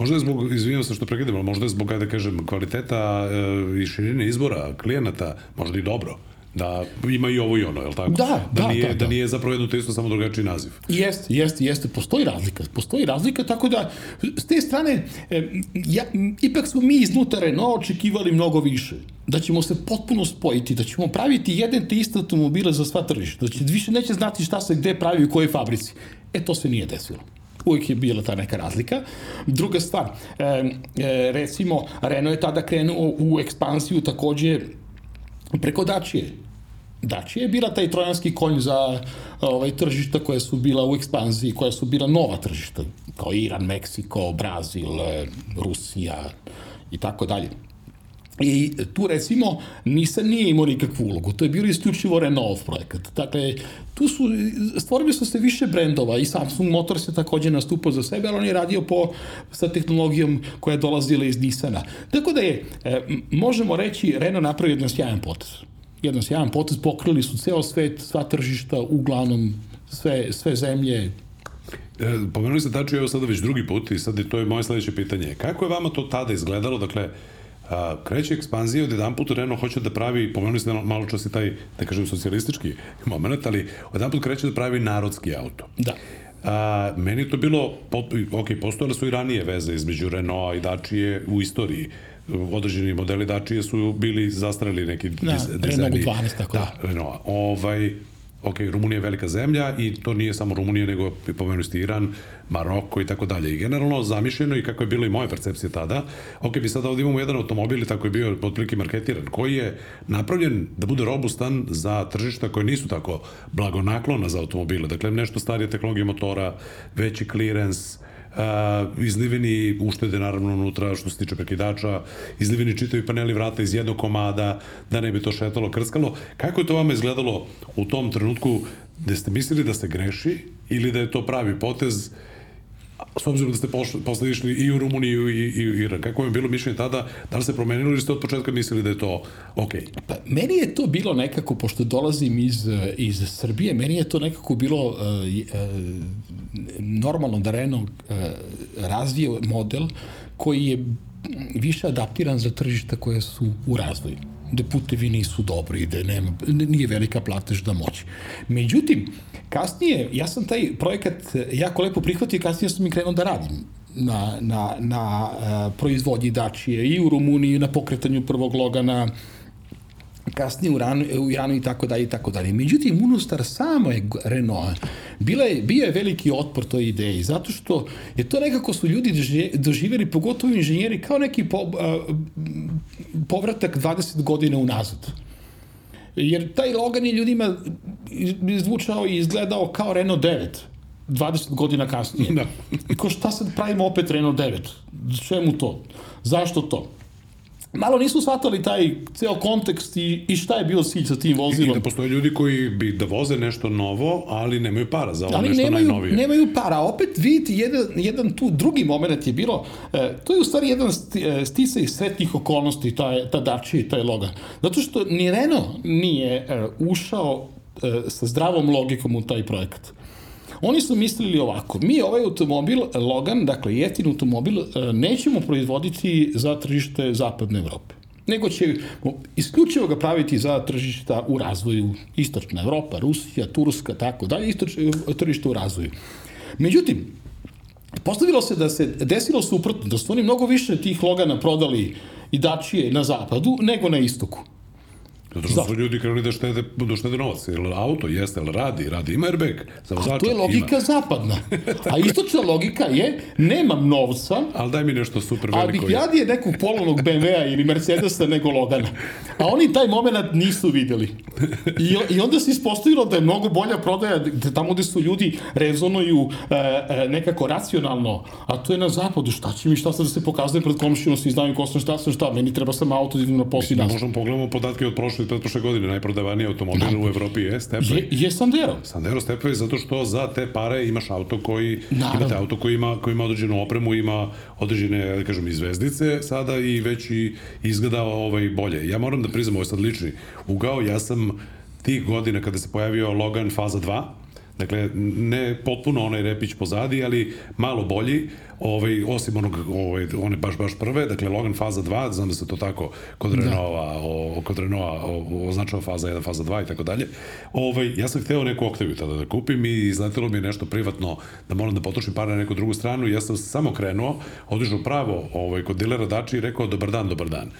[SPEAKER 1] Možda je zbog, izvinjam se što prekidam, ali možda je zbog, da kažem, kvaliteta e, i širine izbora klijenata, možda i dobro da ima i ovo i ono, je li tako?
[SPEAKER 2] Da,
[SPEAKER 1] da,
[SPEAKER 2] da,
[SPEAKER 1] nije,
[SPEAKER 2] da,
[SPEAKER 1] da. da nije zapravo jedno te isto, samo drugačiji naziv.
[SPEAKER 2] Jeste, jeste, jeste, postoji razlika, postoji razlika, tako da, s te strane, e, ja, ipak smo mi iznutra Renault očekivali mnogo više, da ćemo se potpuno spojiti, da ćemo praviti jedan te iste automobile za sva tržišta, da će više neće znati šta se gde pravi u kojoj fabrici. E, to se nije desilo uvijek je bila ta neka razlika. Druga stvar, e, e, recimo, Renault je tada krenuo u ekspansiju takođe preko Dačije. Dačije je bila taj trojanski konj za ovaj, tržišta koje su bila u ekspanziji, koja su bila nova tržišta, kao Iran, Meksiko, Brazil, e, Rusija i tako dalje. I tu recimo Nissan nije imao nikakvu ulogu, to je bilo isključivo Renault projekat. Dakle, tu su, stvorili su se više brendova i Samsung Motors je takođe nastupao za sebe, ali on je radio po, sa tehnologijom koja je dolazila iz Nissana. Tako da je, e, možemo reći, Renault napravio jedan sjajan potez. Jedan sjajan potez, pokrili su ceo svet, sva tržišta, uglavnom sve, sve zemlje,
[SPEAKER 1] E, pomenuli ste tačno evo sada već drugi put i sad je, to je moje sledeće pitanje. Kako je vama to tada izgledalo? Dakle, a, kreće ekspanzija od jedan put Renault hoće da pravi, pomenuli ste malo čas i taj, da kažem, socijalistički moment, ali od jedan put kreće da pravi narodski auto.
[SPEAKER 2] Da.
[SPEAKER 1] A, meni je to bilo, ok, postojale su i ranije veze između Renaulta i Dačije u istoriji određeni modeli Dačije su bili zastrali neki
[SPEAKER 2] da, dizajni. Renault 12, tako da.
[SPEAKER 1] Da, Renault. Ovaj, ok, Rumunija je velika zemlja i to nije samo Rumunija, nego pomenuli ste Iran, Maroko i tako dalje. I generalno zamišljeno i kako je bilo i moja percepcija tada, ok, mi sada ovdje imamo jedan automobil i tako je bio otprilike marketiran, koji je napravljen da bude robustan za tržišta koje nisu tako blagonaklona za automobile. Dakle, nešto starije tehnologije motora, veći clearance, uh, izliveni uštede naravno unutra što se tiče prekidača, izliveni čitavi paneli vrata iz jednog komada, da ne bi to šetalo, krskalo. Kako je to vama izgledalo u tom trenutku gde ste mislili da se greši ili da je to pravi potez s obzirom da ste pošli, posle išli i u Rumuniju i, i u Iran. Kako je bilo mišljenje tada? Da li ste promenili ili ste od početka mislili da je to ok?
[SPEAKER 2] Pa, meni je to bilo nekako, pošto dolazim iz, iz Srbije, meni je to nekako bilo uh, uh, normalno da Renault uh, razvije model koji je više adaptiran za tržišta koje su u razvoju da putevi nisu dobri, da nema, nije velika platežna moć. Međutim, kasnije, ja sam taj projekat jako lepo prihvatio i kasnije sam i krenuo da radim na, na, na uh, proizvodnji dačije i u Rumuniji, na pokretanju prvog logana, kasnije u, Iranu, u Iranu i tako dalje i tako dalje. Međutim, unutar samo je Renault bila je, bio je veliki otpor toj ideji, zato što je to nekako su ljudi doživjeli, pogotovo inženjeri, kao neki po, a, povratak 20 godina unazad. Jer taj Logan je ljudima zvučao i izgledao kao Renault 9 20 godina kasnije. Da. I ko šta sad pravimo opet Renault 9? Čemu to? Zašto to? Malo nisu shvatali taj ceo kontekst i, i šta je bio cilj sa tim vozilom.
[SPEAKER 1] I da postoje ljudi koji bi da voze nešto novo, ali nemaju para za ovo ali nešto
[SPEAKER 2] nemaju,
[SPEAKER 1] najnovije.
[SPEAKER 2] nemaju para. Opet vidite, jedan, jedan tu drugi moment je bilo, e, to je u stvari jedan e, sticaj sretnih okolnosti, ta, ta Dacia i taj Logan. Zato što ni Renault nije e, ušao e, sa zdravom logikom u taj projekat. Oni su mislili ovako, mi ovaj automobil, Logan, dakle jeftin automobil, e, nećemo proizvoditi za tržište zapadne Evrope nego će isključivo ga praviti za tržišta u razvoju, istočna Evropa, Rusija, Turska, tako dalje, istočno tržište u razvoju. Međutim, postavilo se da se desilo suprotno, da su oni mnogo više tih Logana prodali i dačije na zapadu nego na istoku.
[SPEAKER 1] Zato što su ljudi krenuli da štede, da štede novac. Jel auto jeste, jel radi, radi, ima airbag za vozača.
[SPEAKER 2] A to je logika ima. zapadna. A istočna logika je, nemam novca,
[SPEAKER 1] ali daj mi nešto super veliko.
[SPEAKER 2] Ali bih radije nekog polovnog BMW-a ili Mercedesa nego Logana. A oni taj moment nisu videli. I, I onda se ispostavilo da je mnogo bolja prodaja da tamo gde su ljudi rezonuju e, e, nekako racionalno, a to je na zapadu. Šta će mi, šta sad da se pokazuje pred komšinom, svi znaju ko sam, šta sam, šta, meni treba sam auto da idem na posli.
[SPEAKER 1] Možemo pogledamo podatke od prošle prošle, prošle godine najprodavaniji automobil u Evropi je Stepway.
[SPEAKER 2] Je, je Sandero.
[SPEAKER 1] Sandero Stepway zato što za te pare imaš auto koji, Naravno. imate auto koji ima, koji ima određenu opremu, ima određene, da kažem, i zvezdice sada i već i izgleda ovaj bolje. Ja moram da priznam, ovo je sad lični ugao, ja sam tih godina kada se pojavio Logan faza 2, Dakle, ne potpuno onaj repić pozadi, ali malo bolji, ovaj, osim onog, ovaj, one baš, baš prve, dakle, Logan faza 2, znam da se to tako kod da. Renaulta, o, kod Renaulta označava faza 1, faza 2 i tako dalje. Ovaj, ja sam hteo neku Octaviju tada da kupim i izletelo mi je nešto privatno da moram da potrošim pare na neku drugu stranu i ja sam samo krenuo, odišao pravo ovaj, kod dilera Dači i rekao dobar dan, dobar dan.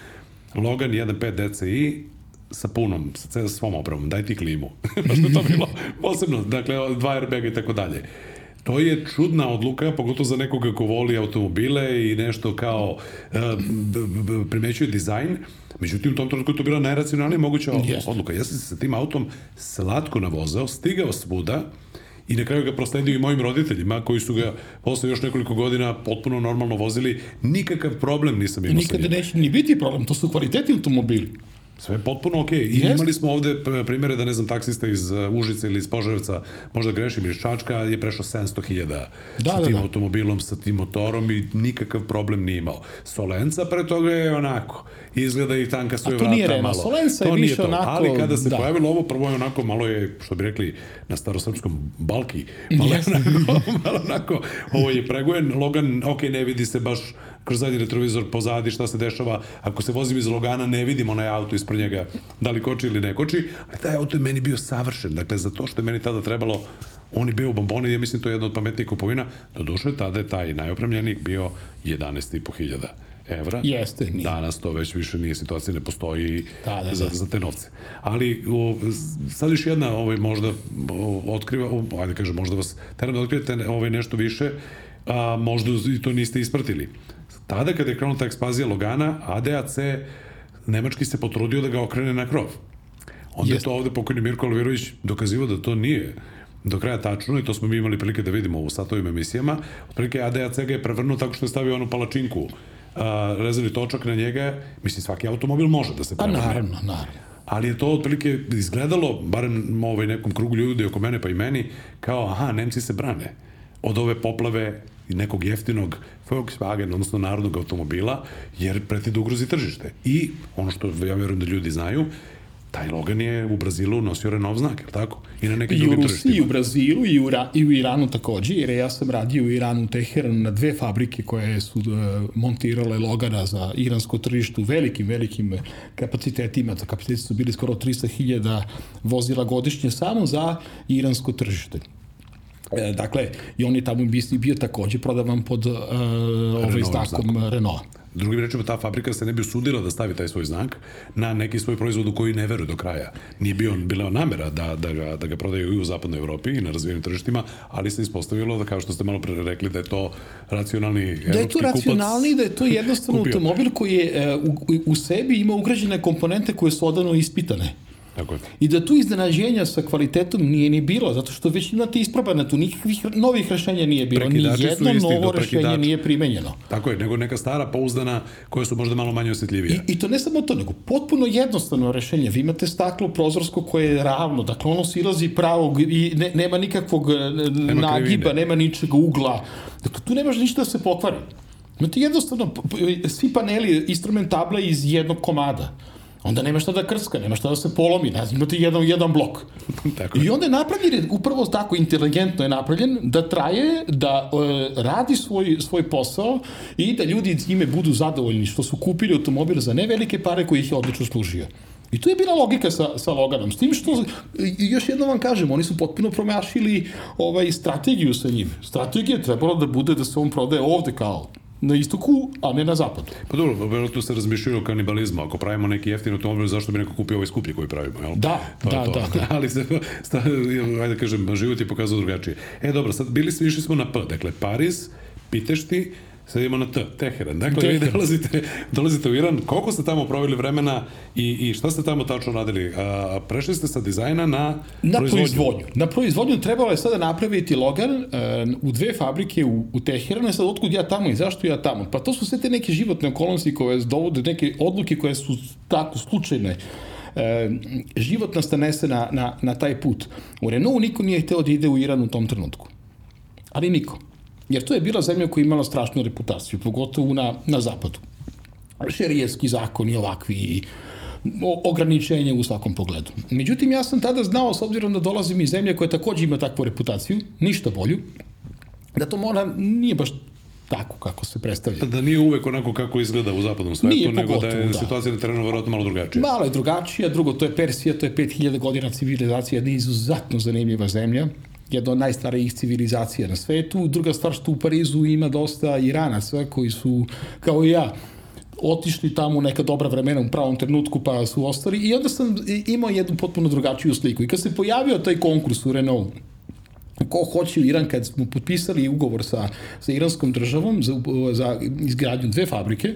[SPEAKER 1] Logan 1.5 DCI, sa punom, sa svom opravom, daj ti klimu. Baš je to bilo posebno, dakle, dva airbaga i tako dalje. To je čudna odluka, pogotovo za nekoga ko voli automobile i nešto kao uh, primećuje dizajn. Međutim, u tom trenutku to bila najracionalnija moguća yes. odluka. Ja sam se sa tim autom slatko navozao, stigao svuda, i na kraju ga prosledio i mojim roditeljima koji su ga posle još nekoliko godina potpuno normalno vozili. Nikakav problem nisam imao
[SPEAKER 2] Nikada neće ni biti problem, to su kvaliteti automobili.
[SPEAKER 1] Sve je potpuno okej. Okay. I yes. imali smo ovde primere da, ne znam, taksista iz uh, Užice ili iz Požarevca, možda grešim, iz Čačka, je prešao 700.000 da, sa da, tim da. automobilom, sa tim motorom i nikakav problem nije imao. Solenca pre toga je onako, izgleda i tanka svoje vrata
[SPEAKER 2] nije
[SPEAKER 1] Rema. malo.
[SPEAKER 2] Solenca je više onako...
[SPEAKER 1] Ali kada se da. pojavilo ovo, prvo je onako, malo je, što bi rekli na starosrpskom, balki. Malo yes. je onako, malo onako, ovo je pregojen, Logan, ok, ne vidi se baš kroz zadnji retrovizor pozadi šta se dešava. Ako se vozim iz Logana, ne vidim onaj auto ispred njega, da li koči ili ne koči, ali taj auto je meni bio savršen. Dakle, za to što je meni tada trebalo on je bio u bomboni, ja mislim to je jedna od pametnijih kupovina. Do duše, tada je taj najopremljenik bio 11.500 evra.
[SPEAKER 2] Jeste.
[SPEAKER 1] Nije. Danas to već više nije situacija, ne postoji da, da, za, da. za te novce. Ali o, sad još jedna ovaj, možda o, otkriva, o, ajde kažem, možda vas teram da otkrivate ovaj, nešto više, a možda i to niste ispratili. Tada kada je krenula ta ekspazija Logana, ADAC nemački se potrudio da ga okrene na krov. Onda Jest. je to ovde pokojni Mirko Alvirović dokazivao da to nije do kraja tačno i to smo mi imali prilike da vidimo u satovim emisijama. Otprilike ADAC ga je prevrnuo tako što je stavio onu palačinku, a, rezervni točak na njega. Mislim, svaki automobil može da se
[SPEAKER 2] prevrne. Pa naravno, naravno.
[SPEAKER 1] ali je to otprilike izgledalo, barem ovaj nekom krugu ljudi oko mene pa i meni, kao aha, Nemci se brane od ove poplave nekog jeftinog Volkswagen, odnosno narodnog automobila, jer preti da ugrozi tržište. I ono što ja verujem da ljudi znaju, taj Logan je u Brazilu nosio Renault znak, je tako? I na nekim
[SPEAKER 2] I
[SPEAKER 1] drugim
[SPEAKER 2] Rusiji, i
[SPEAKER 1] tržištima.
[SPEAKER 2] u Brazilu, i u, Ra, i u Iranu takođe, jer ja sam radio u Iranu, u Teheranu, na dve fabrike koje su uh, montirale Logana za iransko tržište u velikim, velikim kapacitetima. Ta kapaciteti su bili skoro 300.000 vozila godišnje samo za iransko tržište. E, dakle, i on je tamo bio, bio takođe prodavan pod uh, ovaj znakom Renault.
[SPEAKER 1] Drugim rečima, ta fabrika se ne bi usudila da stavi taj svoj znak na neki svoj proizvod u koji ne veruje do kraja. Nije bio, bila namera da, da, ga, da ga prodaju i u zapadnoj Evropi i na razvijenim tržištima, ali se ispostavilo da, kao što ste malo pre rekli, da je to racionalni evropski kupac.
[SPEAKER 2] Da je to racionalni, da je to jednostavno
[SPEAKER 1] kupio.
[SPEAKER 2] automobil koji je e, u, u sebi ima ugrađene komponente koje su odavno ispitane.
[SPEAKER 1] Tako je.
[SPEAKER 2] I da tu iznenađenja sa kvalitetom nije ni bilo, zato što već imate isprobane, tu nikakvih novih rešenja nije bilo, ni
[SPEAKER 1] Prekidači
[SPEAKER 2] jedno
[SPEAKER 1] isti
[SPEAKER 2] novo rešenje nije primenjeno.
[SPEAKER 1] Tako je, nego neka stara, pouzdana, koja su možda malo manje osjetljivija.
[SPEAKER 2] I, I to ne samo to, nego potpuno jednostavno rešenje. Vi imate staklo prozorsko koje je ravno, dakle ono silazi pravog i ne, nema nikakvog nema nagiba,
[SPEAKER 1] krivine.
[SPEAKER 2] nema ničeg ugla. Dakle, tu nemaš ništa da se pokvari. Imate jednostavno svi paneli instrumentabla iz jednog komada. Onda nema šta da krska, nema šta da se polomi, ne znam, imate jedan, jedan blok.
[SPEAKER 1] Tako.
[SPEAKER 2] I onda je napravljen, upravo tako inteligentno je napravljen, da traje, da e, radi svoj, svoj posao i da ljudi ime budu zadovoljni što su kupili automobil za nevelike pare koji ih je odlično služio. I tu je bila logika sa, sa Loganom. S tim što, i još jednom vam kažem, oni su potpuno promašili ovaj, strategiju sa njim. Strategija je trebala da bude da se on prodaje ovde kao na istoku, a ne na zapadu.
[SPEAKER 1] Pa dobro, verovatno se razmišljaju o kanibalizmu. Ako pravimo neki jeftin automobil, zašto bi neko kupio ovaj skuplji koji pravimo, jel?
[SPEAKER 2] Da,
[SPEAKER 1] To
[SPEAKER 2] da,
[SPEAKER 1] to.
[SPEAKER 2] da, da.
[SPEAKER 1] Ali se, sta, ajde kažem, život je pokazao drugačije. E, dobro, sad bili smo, išli smo na P. Dakle, Pariz, Pitešti, sad idemo na T, Teheran. Dakle, vi
[SPEAKER 2] Teheran.
[SPEAKER 1] dolazite, dolazite u Iran. Koliko ste tamo proveli vremena i, i šta ste tamo tačno radili? A, prešli ste sa dizajna na,
[SPEAKER 2] Na proizvodnju. Na proizvodnju trebalo je sada napraviti Logan uh, u dve fabrike u, u Teheranu. E Sad, otkud ja tamo i zašto ja tamo? Pa to su sve te neke životne okolnosti koje dovode neke odluke koje su tako slučajne. E, život nas nanese na, na, na taj put. U Renaultu niko nije hteo da ide u Iran u tom trenutku. Ali niko. Jer to je bila zemlja koja je imala strašnu reputaciju, pogotovo na, na zapadu. Šerijski zakoni ovakvi i ograničenje u svakom pogledu. Međutim, ja sam tada znao, s obzirom da dolazim iz zemlje koja takođe ima takvu reputaciju, ništa bolju, da to mora, nije baš tako kako se predstavlja.
[SPEAKER 1] Da nije uvek onako kako izgleda u zapadnom svetu,
[SPEAKER 2] Nije,
[SPEAKER 1] nego da je
[SPEAKER 2] pogotovo, da.
[SPEAKER 1] situacija na terenu verovatno malo drugačija.
[SPEAKER 2] Malo je drugačija, drugo, to je Persija, to je 5000 godina civilizacije, jedna izuzetno zanimljiva zemlja, jedna od najstarijih civilizacija na svetu. Druga stvar što u Parizu ima dosta Iranaca koji su, kao i ja, otišli tamo u neka dobra vremena u pravom trenutku pa su ostali i onda sam imao jednu potpuno drugačiju sliku. I kad se pojavio taj konkurs u Renault, ko hoće u Iran, kad smo potpisali ugovor sa, sa iranskom državom za, za izgradnju dve fabrike,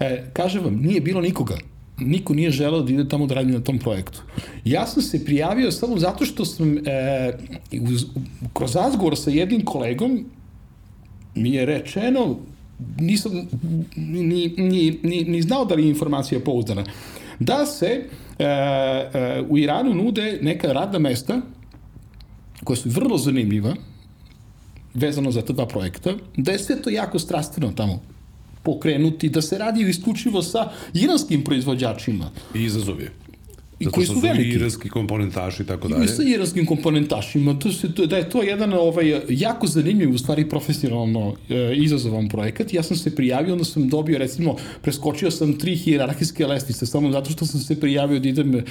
[SPEAKER 2] e, kažem vam, nije bilo nikoga. Niko nije želeo da ide tamo da radi na tom projektu. Ja sam se prijavio samo zato što sam e, uz, kroz razgovor sa jednim kolegom mi je rečeno, nisam ni, ni, ni, ni znao da li je informacija pouzdana, da se e, e, u Iranu nude neka radna mesta koja su vrlo zanimljiva, vezano za ta dva projekta, da je sve to jako strastveno tamo pokrenuti, da se radi isključivo sa iranskim proizvođačima.
[SPEAKER 1] I izazov je.
[SPEAKER 2] I koji su veliki.
[SPEAKER 1] iranski komponentaši i tako
[SPEAKER 2] I
[SPEAKER 1] dalje.
[SPEAKER 2] sa iranskim komponentašima, to se, to, da je to jedan ovaj, jako zanimljiv, u stvari profesionalno e, izazovan projekat. Ja sam se prijavio, onda sam dobio, recimo, preskočio sam tri hijerarhijske lestvice, samo zato što sam se prijavio da idem e,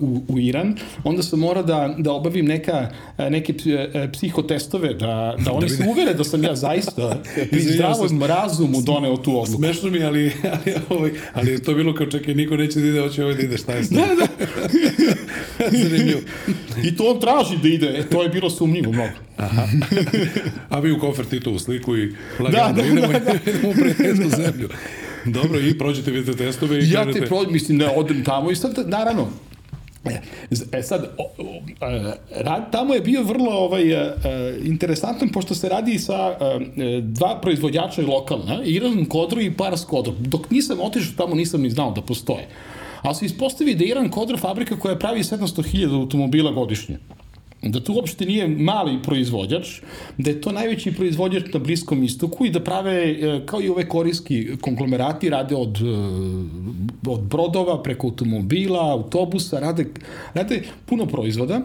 [SPEAKER 2] u, u Iran. Onda sam morao da, da obavim neka, e, neke e, psihotestove, da, da oni se uvere da sam ja zaista pri zdravom razumu doneo tu odluku.
[SPEAKER 1] Smešno mi, ali, ali, ali je to bilo kao čekaj, niko neće da ide, hoće ovaj da ide, šta je s tim?
[SPEAKER 2] Da, da.
[SPEAKER 1] Zanimljivo.
[SPEAKER 2] I to on traži da ide, e, to je bilo sumnjivo mnogo.
[SPEAKER 1] A vi u kofer Titovu sliku i lagano
[SPEAKER 2] Da, da,
[SPEAKER 1] idemo,
[SPEAKER 2] da, da.
[SPEAKER 1] idemo u prijateljsku zemlju. Dobro, i prođete, vidite testove i
[SPEAKER 2] ja
[SPEAKER 1] kažete...
[SPEAKER 2] te pro, mislim da odem tamo i sad naravno E, e sad, o, o, e, rad tamo je bio vrlo ovaj, e, e, interesantan, pošto se radi sa e, dva proizvođača lokalna, Iran Kodro i Pars Kodro. Dok nisam otišao tamo, nisam ni znao da postoje. Ali se ispostavi da je Iran kodra fabrika koja pravi 700.000 automobila godišnje. Da to uopšte nije mali proizvođač, da je to najveći proizvođač na Bliskom istoku i da prave, e, kao i ove korijski konglomerati, rade od, e, od brodova preko automobila, autobusa, rade, rade puno proizvoda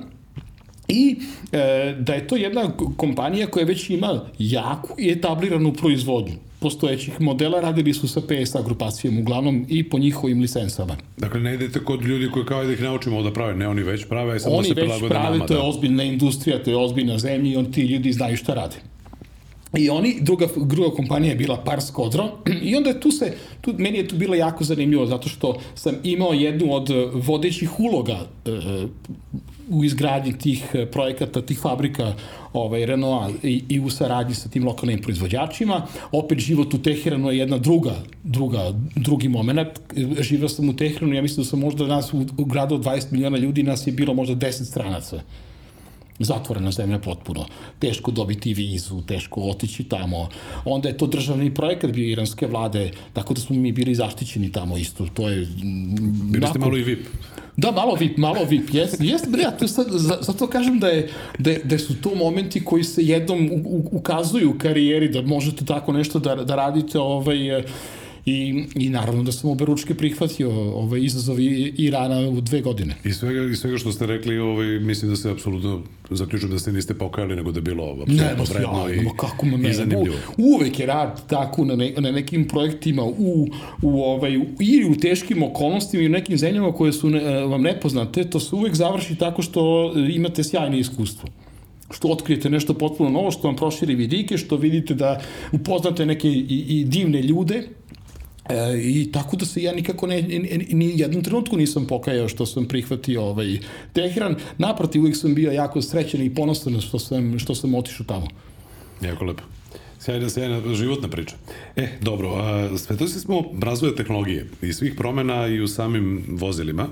[SPEAKER 2] I e, da je to jedna kompanija koja već ima jaku i etabliranu proizvodnju postojećih modela radili su sa PSA grupacijom uglavnom i po njihovim licensama.
[SPEAKER 1] Dakle, ne idete kod ljudi koji kao da ih naučimo da prave, ne oni već prave, a samo
[SPEAKER 2] oni
[SPEAKER 1] se
[SPEAKER 2] prilagode nama. Oni već prave, to je da. ozbiljna industrija, to je ozbiljna zemlja i on, ti ljudi znaju šta rade. I oni, druga, druga kompanija je bila Pars Kodro i onda je tu se, tu, meni je tu bilo jako zanimljivo zato što sam imao jednu od vodećih uloga e, u izgradnji tih e, projekata, tih fabrika ovaj, Renault i, i u saradnji sa tim lokalnim proizvođačima. Opet život u Teheranu je jedna druga, druga, drugi moment. Živao sam u Teheranu, ja mislim da sam možda nas u, u gradu od 20 miliona ljudi, nas je bilo možda 10 stranaca zatvorena zemlja potpuno. Teško dobiti vizu, teško otići tamo. Onda je to državni projekat bio iranske vlade, tako da smo mi bili zaštićeni tamo isto. To je...
[SPEAKER 1] Bili ste malo i VIP.
[SPEAKER 2] Da, malo VIP, malo VIP, jes, jes, bre, ja to sad, zato kažem da, je, da, da su to momenti koji se jednom ukazuju u karijeri, da možete tako nešto da, da radite, ovaj, I, I naravno da sam oberučke prihvatio ovaj izazov Irana u dve godine.
[SPEAKER 1] I svega, i svega što ste rekli, ovaj, mislim da se apsolutno zaključujem da ste niste pokajali, nego da je bilo apsolutno vredno i, kako me i zanimljivo.
[SPEAKER 2] U, uvek je rad tako na, ne, na nekim projektima u, u, ovaj, ili u teškim okolnostima i u nekim zemljama koje su ne, vam nepoznate, to se uvek završi tako što imate sjajne iskustvo što otkrijete nešto potpuno novo, što vam proširi vidike, što vidite da upoznate neke i, i divne ljude, E, I tako da se ja nikako ne, ni, ni jednom trenutku nisam pokajao što sam prihvatio ovaj Teheran. Naprotiv, uvijek sam bio jako srećen i ponosan što sam, što sam otišao tamo.
[SPEAKER 1] Jako lepo. Sjajna, sjajna životna priča. E, dobro, a, svetosi smo razvoja tehnologije i svih promena i u samim vozilima.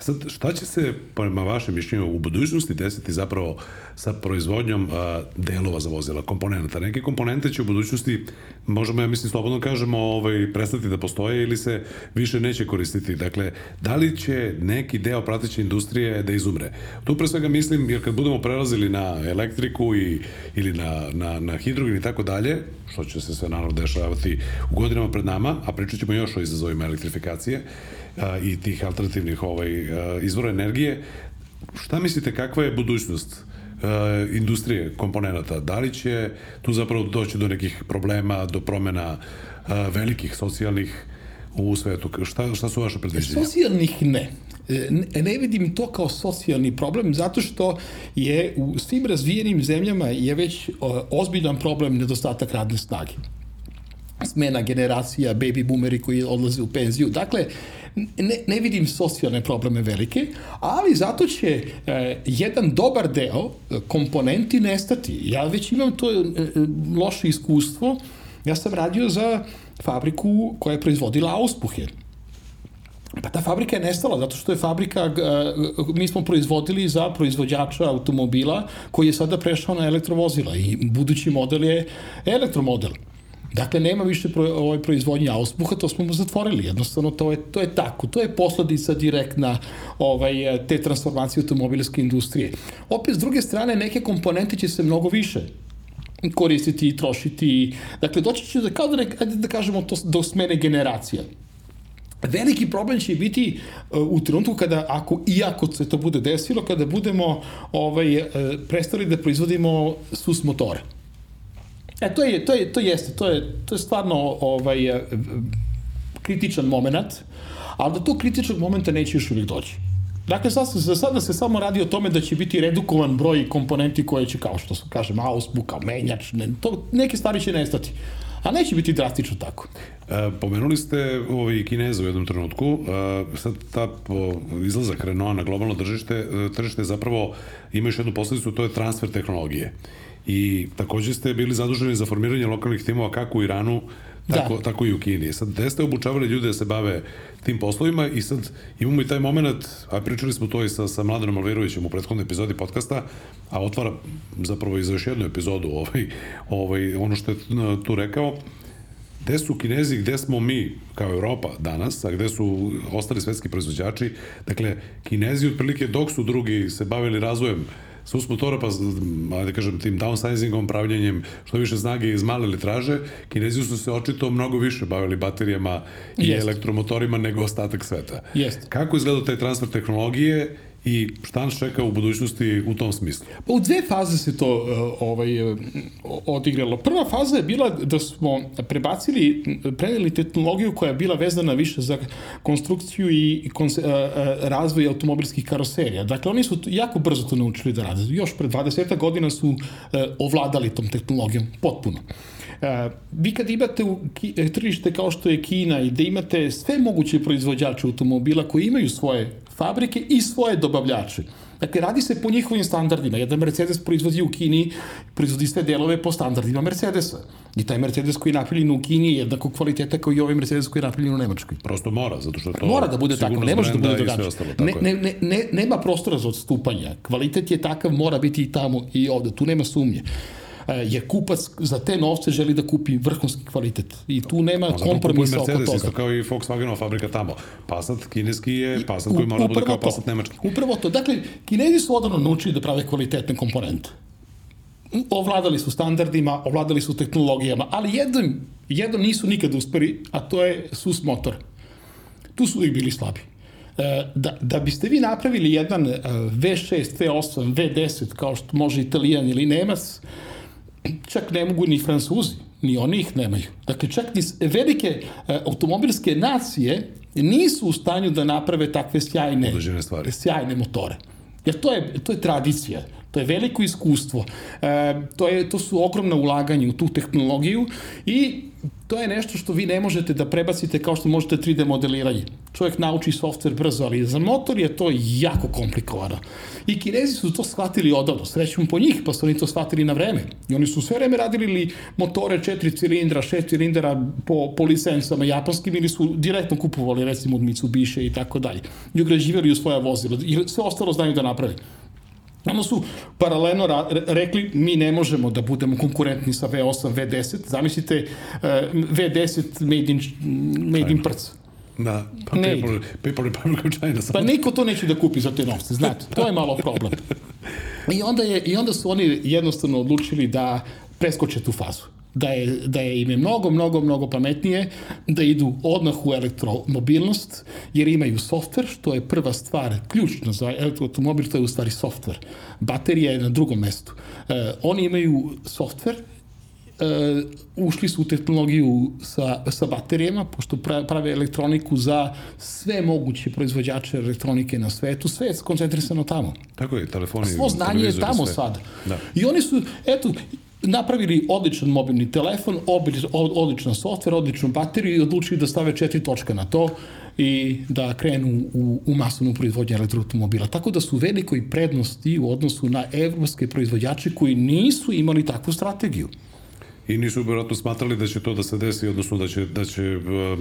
[SPEAKER 1] Sad, šta će se, prema vašem mišljenju, u budućnosti desiti zapravo sa proizvodnjom a, delova za vozila, komponenta? Neke komponente će u budućnosti, možemo, ja mislim, slobodno kažemo, ovaj, prestati da postoje ili se više neće koristiti. Dakle, da li će neki deo prateće industrije da izumre? Tu pre svega mislim, jer kad budemo prelazili na elektriku i, ili na, na, na hidrogen i tako dalje, što će se sve naravno dešavati u godinama pred nama, a pričat ćemo još o izazovima elektrifikacije, a, i tih alternativnih ovaj, izvora energije. Šta mislite, kakva je budućnost industrije komponenta? Da li će tu zapravo doći do nekih problema, do promena velikih socijalnih u svetu? Šta, šta su vaše predviđenja?
[SPEAKER 2] Socijalnih ne. Ne, ne vidim to kao socijalni problem zato što je u svim razvijenim zemljama je već ozbiljan problem nedostatak radne snage smena generacija, baby boomeri koji odlaze u penziju. Dakle, ne, ne vidim socijalne probleme velike, ali zato će e, jedan dobar deo e, komponenti nestati. Ja već imam to e, e, loše iskustvo. Ja sam radio za fabriku koja je proizvodila auspuhe. Pa ta fabrika je nestala zato što je fabrika, e, mi smo proizvodili za proizvođača automobila koji je sada prešao na elektrovozila i budući model je elektromodel. Dakle, nema više pro, ovoj proizvodnje auspuha, to smo mu zatvorili. Jednostavno, to je, to je tako. To je posledica direktna ovaj, te transformacije automobilske industrije. Opet, s druge strane, neke komponente će se mnogo više koristiti i trošiti. Dakle, doći će da, kao da, ne, da kažemo to do smene generacija. Veliki problem će biti uh, u trenutku kada, ako i ako se to bude desilo, kada budemo ovaj, uh, prestali da proizvodimo sus motore. E, to je, to je, to jeste, to je, to je stvarno ovaj, uh, kritičan moment, ali do tog kritičnog momenta neće još uvijek doći. Dakle, sad, za sada se samo radi o tome da će biti redukovan broj komponenti koje će, kao što kaže, mouse, kao menjač, ne, to, neke stvari će nestati. A neće biti drastično tako.
[SPEAKER 1] E, pomenuli ste ovaj, Kineza u jednom trenutku. E, sad ta po, izlazak Renault na globalno tržište, e, tržište zapravo ima još jednu posledicu, to je transfer tehnologije. I takođe ste bili zaduženi za formiranje lokalnih timova kako u Iranu, tako, da. tako i u Kini. Sad, gde ste obučavali ljude da se bave tim poslovima i sad imamo i taj moment, a pričali smo to i sa, sa Mladenom Alverovićem u prethodnoj epizodi podcasta, a otvara zapravo i za još jednu epizodu ovaj, ovaj, ono što je tu rekao, gde su Kinezi, gde smo mi kao Europa danas, a gde su ostali svetski proizvođači. Dakle, Kinezi otprilike dok su drugi se bavili razvojem sus motora, pa da kažem tim downsizingom, pravljenjem što više snage iz male litraže, Kinezi su se očito mnogo više bavili baterijama i Jest. elektromotorima nego ostatak sveta.
[SPEAKER 2] Jest.
[SPEAKER 1] Kako izgleda taj transfer tehnologije i šta nas čeka u budućnosti u tom smislu?
[SPEAKER 2] Pa u dve faze se to uh, ovaj, uh, odigralo. Prva faza je bila da smo prebacili, preneli tehnologiju koja je bila vezana više za konstrukciju i konse, uh, razvoj automobilskih karoserija. Dakle, oni su jako brzo to naučili da rade. Još pre 20 godina su ovladali tom tehnologijom potpuno. Vi kad imate u tržište kao što je Kina i da imate sve moguće proizvođače automobila koji imaju svoje fabrike i svoje dobavljače. Dakle, radi se po njihovim standardima. Jedan Mercedes proizvodi u Kini, proizvodi sve delove po standardima Mercedesa. I taj Mercedes koji je napravljen u Kini je jednako kvaliteta kao i ovaj Mercedes koji je napravljen u Nemačkoj.
[SPEAKER 1] Prosto mora, zato što to...
[SPEAKER 2] Mora da bude tako, ne može da bude drugačije. Ne, ne, ne, ne, nema prostora za odstupanja. Kvalitet je takav, mora biti i tamo i ovde. Tu nema sumnje. E, jer kupac za te novce želi da kupi vrhunski kvalitet. I tu nema kompromisa oko toga.
[SPEAKER 1] Isto kao i Volkswagenova fabrika tamo. Passat kineski je Passat koji mora da bude kao Passat nemački.
[SPEAKER 2] Upravo to. Dakle, kinezi su odavno naučili da prave kvalitetne komponente. Ovladali su standardima, ovladali su tehnologijama, ali jednom, jednom nisu nikada uspeli, a to je SUS motor. Tu su uvijek bili slabi e, da, da biste vi napravili jedan V6, V8, V10 kao što može Italijan ili Nemac, čak ne mogu ni Francuzi, ni oni ih nemaju. Dakle, čak ni velike e, automobilske nacije nisu u stanju da naprave takve sjajne, sjajne motore. Jer to je, to je tradicija. To je veliko iskustvo. E, to, je, to su ogromna ulaganja u tu tehnologiju i to je nešto što vi ne možete da prebacite kao što možete 3D modeliranje. Čovjek nauči softver brzo, ali za motor je to jako komplikovano. I kinezi su to shvatili odavno, srećom po njih, pa su oni to shvatili na vreme. I oni su sve vreme radili li motore četiri cilindra, šest cilindara po, po licencama japanskim ili su direktno kupovali recimo od Mitsubishi i tako dalje. I ugrađivali u svoja vozila. I sve ostalo znaju da naprave. Onda su paralelno rekli mi ne možemo da budemo konkurentni sa V8, V10. Zamislite uh, V10 made in, made in prc.
[SPEAKER 1] Da, pa ne Paper, paper Republic of China.
[SPEAKER 2] Pa niko to neće da kupi za te novce, znate. To je malo problem. I onda, je, I onda su oni jednostavno odlučili da preskoče tu fazu da je, da je im je mnogo, mnogo, mnogo pametnije da idu odmah u elektromobilnost, jer imaju softver, što je prva stvar, ključna za elektromobil, to je u stvari softver. Baterija je na drugom mestu. E, oni imaju softver, e, ušli su u tehnologiju sa, sa baterijama, pošto prave elektroniku za sve moguće proizvođače elektronike na svetu, sve je koncentrisano tamo.
[SPEAKER 1] Tako je, telefoni.
[SPEAKER 2] Svo znanje je tamo sve. sad. Da. I oni su, eto, napravili odličan mobilni telefon, odličan softver, odličnu bateriju i odlučili da stave četiri točka na to i da krenu u, u masovnu proizvodnju elektroautomobila. Tako da su velikoj prednosti u odnosu na evropske proizvođače koji nisu imali takvu strategiju.
[SPEAKER 1] I nisu vjerojatno smatrali da će to da se desi, odnosno da će, da će uh,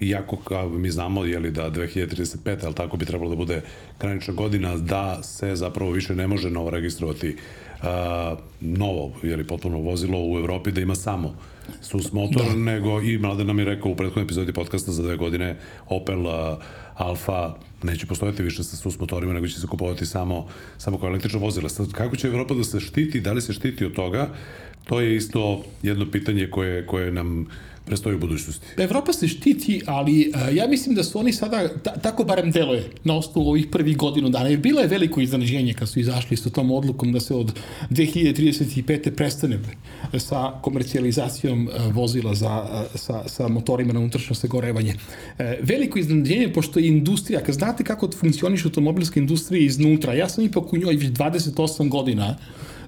[SPEAKER 1] iako kao mi znamo je li da 2035. ali tako bi trebalo da bude granična godina da se zapravo više ne može novo registrovati a, novo, li potpuno vozilo u Evropi da ima samo sus motor, da. nego i Mladen nam je rekao u prethodnoj epizodi podcasta za dve godine Opel a, Alfa neće postojati više sa sus motorima, nego će se kupovati samo, samo kao električno vozilo. Sad, kako će Evropa da se štiti, da li se štiti od toga, to je isto jedno pitanje koje, koje nam prestoji u budućnosti.
[SPEAKER 2] Evropa se štiti, ali uh, ja mislim da su oni sada, ta, tako barem deluje, na osnovu ovih prvih godinu dana, jer bilo je veliko iznenađenje kad su izašli sa tom odlukom da se od 2035. prestane sa komercijalizacijom uh, vozila za, uh, sa, sa motorima na unutrašnjo sagorevanje. Uh, veliko iznenađenje, pošto je industrija, kad znate kako funkcioniš automobilska industrija iznutra, ja sam ipak u njoj već 28 godina,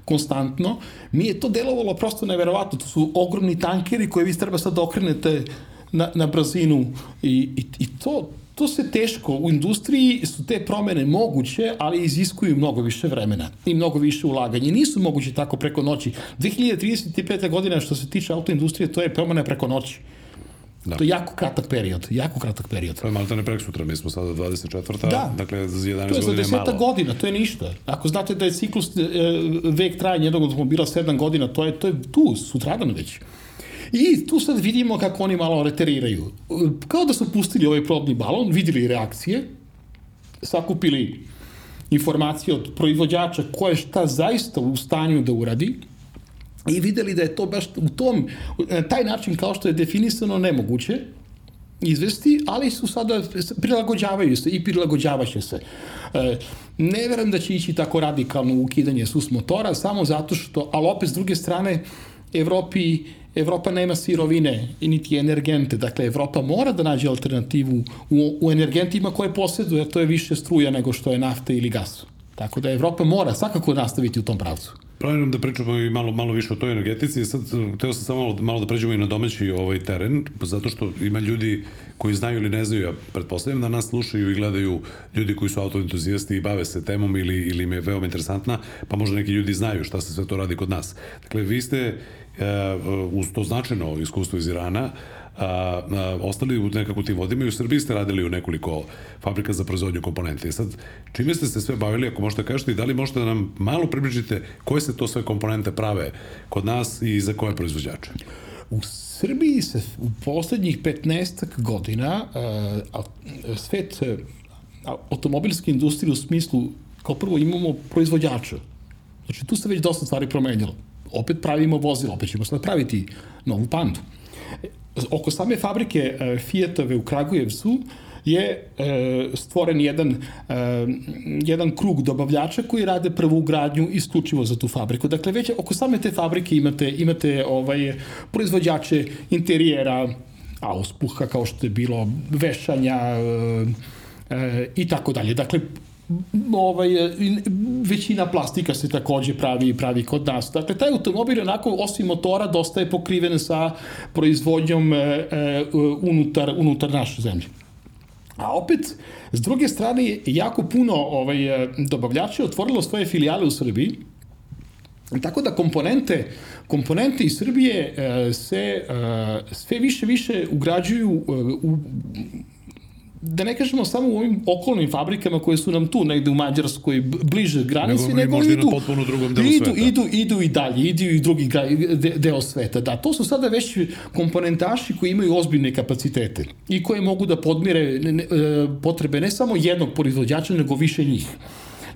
[SPEAKER 2] konstantno, mi je to delovalo prosto neverovatno. To su ogromni tankeri koje vi treba sad da okrenete na, na brzinu i, i, i to, to se teško, u industriji su te promene moguće, ali iziskuju mnogo više vremena i mnogo više ulaganja. Nisu moguće tako preko noći. 2035. godina što se tiče autoindustrije, to je promene preko noći. Da. To je jako kratak period, jako kratak period.
[SPEAKER 1] Je malo ne prek sutra, mi smo sada 24. Da. Dakle, za 11
[SPEAKER 2] godina je malo. To je za 10 godina, to je ništa. Ako znate da je ciklus e, vek trajanja jednog automobila 7 godina, to je, to je tu, sutradan već. I tu sad vidimo kako oni malo reteriraju. Kao da su pustili ovaj probni balon, videli reakcije, sakupili informacije od proizvođača ko je šta zaista u stanju da uradi i videli da je to baš u tom, na taj način kao što je definisano nemoguće, izvesti, ali su sada, prilagođavaju se i prilagođavaće se. E, ne verujem da će ići tako radikalno ukidanje sus motora, samo zato što, ali opet s druge strane, Evropi, Evropa nema sirovine i niti energente, dakle Evropa mora da nađe alternativu u, u energentima koje posjeduje, to je više struja nego što je nafta ili gas. Tako da Evropa mora svakako nastaviti u tom pravcu.
[SPEAKER 1] Planiram da pričamo i malo, malo više o toj energetici. Sad, teo sam samo malo, malo da pređemo i na domaći ovaj teren, zato što ima ljudi koji znaju ili ne znaju, ja pretpostavljam da nas slušaju i gledaju ljudi koji su autoentuzijasti i bave se temom ili, ili im je veoma interesantna, pa možda neki ljudi znaju šta se sve to radi kod nas. Dakle, vi ste uh, uz to značajno iskustvo iz Irana, a, a, ostali u nekako tim vodima i u Srbiji ste radili u nekoliko fabrika za proizvodnju komponente. I sad, čime ste se sve bavili, ako možete kažete, i da li možete da nam malo približite koje se to sve komponente prave kod nas i za koje proizvođače?
[SPEAKER 2] U Srbiji se u poslednjih 15 godina uh, svet uh, automobilske industrije u smislu kao prvo imamo proizvođača. Znači tu se već dosta stvari promenilo. Opet pravimo vozilo, opet ćemo sad praviti novu pandu oko same fabrike e, Fiatove u Kragujevcu je e, stvoren jedan, e, jedan krug dobavljača koji rade prvu gradnju isključivo za tu fabriku. Dakle, već oko same te fabrike imate, imate ovaj, proizvođače interijera, auspuha kao što je bilo vešanja i tako dalje. Dakle, ovaj, većina plastika se takođe pravi pravi kod nas. Dakle, taj automobil onako, osim motora, dosta je pokriven sa proizvodnjom e, e, unutar, unutar naše zemlje. A opet, s druge strane, jako puno ovaj, e, dobavljača je otvorilo svoje filijale u Srbiji, Tako da komponente, komponente iz Srbije e, se e, sve više više ugrađuju e, u da ne kažemo samo u ovim okolnim fabrikama koje su nam tu negde u Mađarskoj bliže granici,
[SPEAKER 1] nego, nego idu, na drugom delu
[SPEAKER 2] idu,
[SPEAKER 1] sveta.
[SPEAKER 2] Idu, idu i dalje, idu i drugi deo sveta. Da, to su sada već komponentaši koji imaju ozbiljne kapacitete i koje mogu da podmire ne, ne, e, potrebe ne samo jednog proizvođača, nego više njih.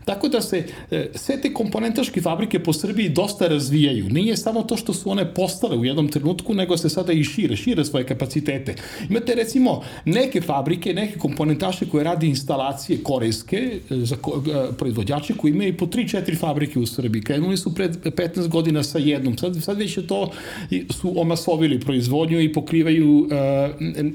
[SPEAKER 2] Tako da se e, sve te komponentaške fabrike po Srbiji dosta razvijaju. Nije samo to što su one postale u jednom trenutku, nego se sada i šire, šire svoje kapacitete. Imate recimo neke fabrike, neke komponentaše koje radi instalacije korejske e, za e, proizvođače koji imaju po 3-4 fabrike u Srbiji. Krenuli su pred 15 godina sa jednom. Sad, sad već je to su omasovili proizvodnju i pokrivaju uh,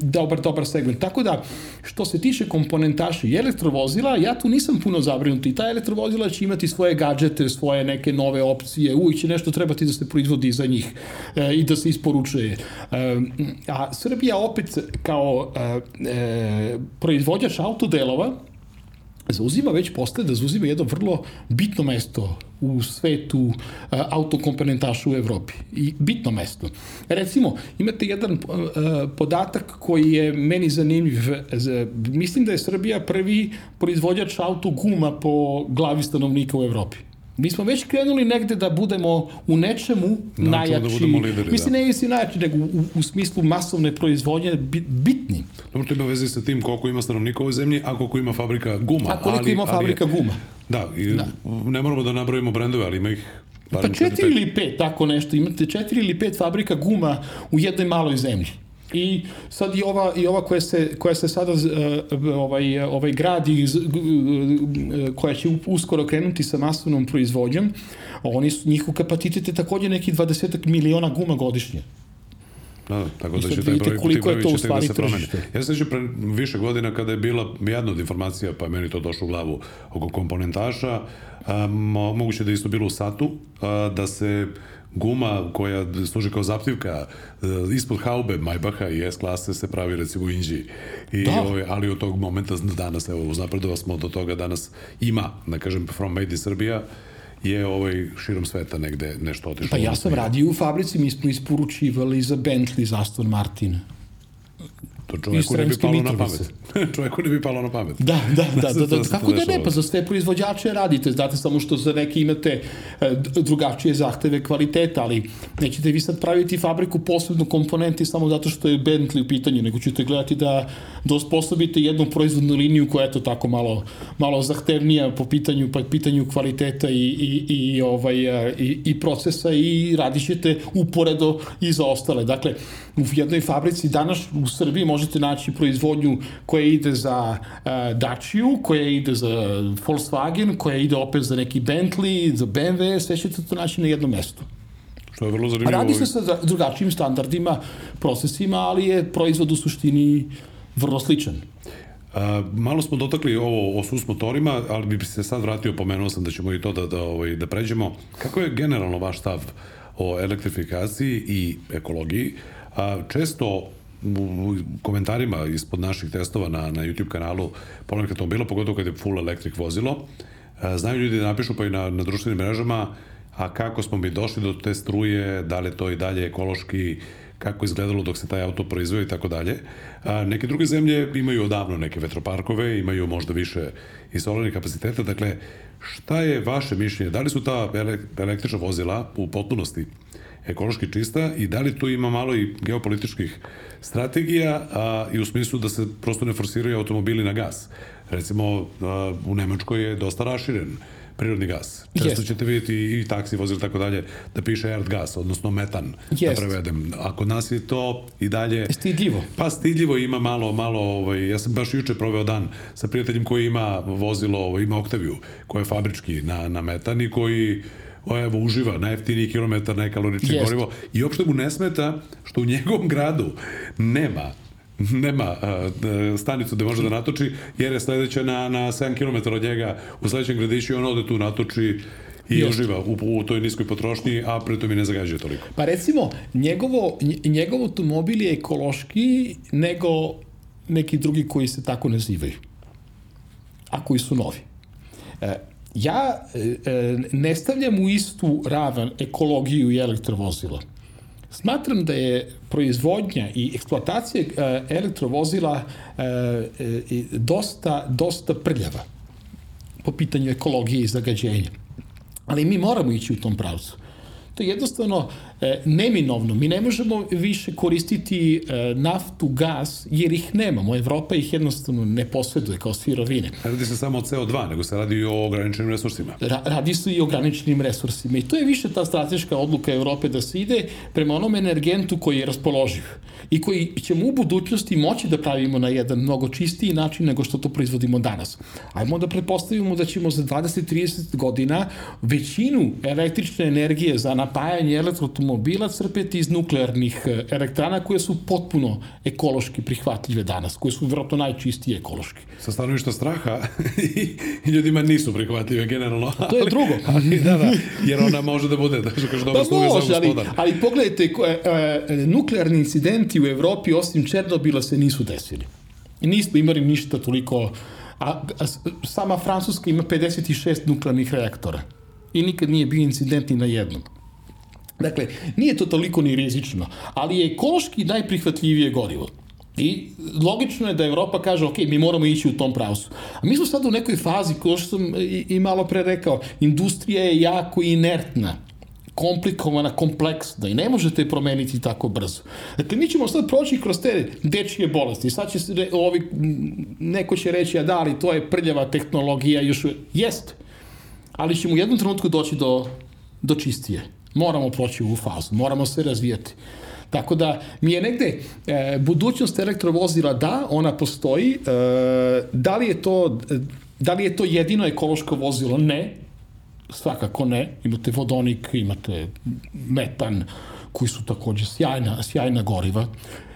[SPEAKER 2] dobar, dobar segment. Tako da, što se tiče komponentaša i elektrovozila, ja tu nisam puno zabrinut i ta elektrovozila će imati svoje gadžete, svoje neke nove opcije, uvijek će nešto trebati da se proizvodi za njih e, i da se isporučuje. E, a Srbija opet kao e, proizvođač autodelova zauzima već postaje da zauzima jedno vrlo bitno mesto u svetu autokomponentaša u Evropi. I bitno mesto. Recimo, imate jedan podatak koji je meni zanimljiv. Mislim da je Srbija prvi proizvođač autoguma po glavi stanovnika u Evropi. Mi smo već krenuli negde da budemo u nečemu da najjači. Da budemo lideri, Mislim, da. ne mislim najjači, nego u, u smislu masovne proizvodnje bitni.
[SPEAKER 1] Dobro, to ima veze sa tim koliko ima stanovnika u ovoj zemlji, a koliko ima fabrika guma.
[SPEAKER 2] A koliko ali, ima fabrika ali, guma.
[SPEAKER 1] Da, i da, ne moramo da nabrojimo brendove, ali ima ih
[SPEAKER 2] Pa četiri ili pet, tako nešto. Imate četiri ili pet fabrika guma u jednoj maloj zemlji. I sad i ova, i ova koja, se, koja se sada uh, ovaj, ovaj gradi, uh, koja će uskoro krenuti sa masovnom proizvodnjom, oni su, njihov kapacitet je takođe neki 20 miliona guma godišnje.
[SPEAKER 1] Da, da, tako da će taj broj, koliko je to u stvari da se promeni. Ja se sećam pre više godina kada je bila jedna od informacija, pa meni to došlo u glavu oko komponentaša, a, moguće da je isto bilo u satu, a, da se guma koja služi kao zaptivka e, ispod haube Majbaha i S klase se pravi recimo u Inđiji. I, da. ovaj, ali od tog momenta danas, evo, uznapredova smo do toga danas ima, da kažem, From Made in Srbija, je ovaj širom sveta negde nešto otišlo.
[SPEAKER 2] Pa ja sam radio u fabrici, mi smo isporučivali za Bentley, za Aston Martin.
[SPEAKER 1] To čoveku ne bi palo na pamet. čoveku ne bi palo na pamet.
[SPEAKER 2] Da, da, da, da, da,
[SPEAKER 1] se
[SPEAKER 2] kako da ne, pa za sve proizvođače radite, znate samo što za neki imate e, drugačije zahteve kvaliteta, ali nećete vi sad praviti fabriku posebno komponenti samo zato što je Bentley u pitanju, nego ćete gledati da, da osposobite jednu proizvodnu liniju koja je to tako malo, malo zahtevnija po pitanju, po pitanju kvaliteta i, i, i, ovaj, e, i, i procesa i radit ćete uporedo i za ostale. Dakle, u jednoj fabrici danas u Srbiji možete naći proizvodnju koja ide za uh, Dacia, koja ide za Volkswagen, koja ide opet za neki Bentley, za BMW, sve ćete to naći na jednom mestu.
[SPEAKER 1] Što je vrlo zanimljivo.
[SPEAKER 2] Radi se sa drugačijim standardima, procesima, ali je proizvod u suštini vrlo sličan.
[SPEAKER 1] A, malo smo dotakli ovo o sus motorima, ali bi se sad vratio, pomenuo sam da ćemo i to da, da, ovaj, da pređemo. Kako je generalno vaš stav o elektrifikaciji i ekologiji? A, često u komentarima ispod naših testova na, na YouTube kanalu polovnih automobila, pogotovo kad je full electric vozilo, a, znaju ljudi da napišu pa i na, na društvenim mrežama a kako smo mi došli do te struje, da li to i dalje ekološki, kako izgledalo dok se taj auto proizveo i tako dalje. A, Neke druge zemlje imaju odavno neke vetroparkove, imaju možda više i solarnih kapaciteta, dakle, šta je vaše mišljenje? Da li su ta ele- električna vozila u potpunosti ekološki čista i da li tu ima malo i geopolitičkih strategija a, i u smislu da se prosto ne forsiraju automobili na gas. Recimo, a, u Nemačkoj je dosta raširen prirodni gas. Često
[SPEAKER 2] Jest.
[SPEAKER 1] ćete vidjeti i taksi vozila i tako dalje da piše erd gas, odnosno metan, da
[SPEAKER 2] Jest.
[SPEAKER 1] prevedem. A kod nas je to i dalje...
[SPEAKER 2] Stidljivo.
[SPEAKER 1] Pa stidljivo ima malo, malo, ovaj, ja sam baš juče proveo dan sa prijateljem koji ima vozilo, ovaj, ima Octaviju, koja je fabrički na, na metan i koji o, evo, uživa najjeftiniji kilometar, najkaloričnije
[SPEAKER 2] Jest.
[SPEAKER 1] gorivo i uopšte mu ne smeta što u njegovom gradu nema nema d- stanicu gde može da natoči, jer je sledeća na, na 7 km od njega u sledećem gradiću i on ode tu natoči i
[SPEAKER 2] Jest.
[SPEAKER 1] uživa u, u toj niskoj potrošnji, a pritom i ne zagađuje toliko.
[SPEAKER 2] Pa recimo, njegovo, nje- njegov automobil je ekološki nego neki drugi koji se tako nazivaju, a koji su novi. E, ja e, e, ne stavljam u istu ravan ekologiju i elektrovozila. Smatram da je proizvodnja i eksploatacija e, elektrovozila e, e, dosta, dosta prljava po pitanju ekologije i zagađenja. Ali mi moramo ići u tom pravcu. To je jednostavno neminovno. Mi ne možemo više koristiti e, naftu, gas, jer ih nemamo. Evropa ih jednostavno ne posjeduje kao sirovine.
[SPEAKER 1] Ne radi se samo o CO2, nego se radi i o ograničenim resursima.
[SPEAKER 2] Ra radi se i o ograničenim resursima i to je više ta strateška odluka Evrope da se ide prema onom energentu koji je raspoloživ i koji ćemo u budućnosti moći da pravimo na jedan mnogo čistiji način nego što to proizvodimo danas. Ajmo da pretpostavimo da ćemo za 20-30 godina većinu električne energije za napajanje elektroautomobila crpeti iz nuklearnih e, elektrana koje su potpuno ekološki prihvatljive danas, koje su vjerojatno najčistije ekološki.
[SPEAKER 1] Sa stanovišta straha i, ljudima nisu prihvatljive generalno.
[SPEAKER 2] To je
[SPEAKER 1] ali-
[SPEAKER 2] drugo.
[SPEAKER 1] Ali, da, da, jer ona može da bude, da što kaže, dobro sluga za
[SPEAKER 2] može, ali, ali pogledajte, e, e, nuklearni incidenti u Evropi osim Černobila se nisu desili. Nismo imali ništa toliko... A, a sama Francuska ima 56 nuklearnih reaktora. I nikad nije bio incident ni na jednom. Dakle, nije to toliko ni rizično, ali je ekološki najprihvatljivije gorivo. I logično je da Evropa kaže, ok, mi moramo ići u tom pravcu. A mi smo sad u nekoj fazi, kao što sam i, i malo pre rekao, industrija je jako inertna komplikovana, kompleksna i ne možete je promeniti tako brzo. Dakle, mi ćemo sad proći kroz te dečije bolesti. Sad će se, ovi, neko će reći, a da, ali to je prljava tehnologija, još jest, ali ćemo u jednom trenutku doći do, do čistije. Moramo proći u fazu, moramo se razvijati. Tako da mi je negde e, budućnost elektrovozila da, ona postoji. E, da li je to da li je to jedino ekološko vozilo? Ne. Svakako ne. Imate vodonik, imate metan, koji su takođe sjajna, sjajna goriva.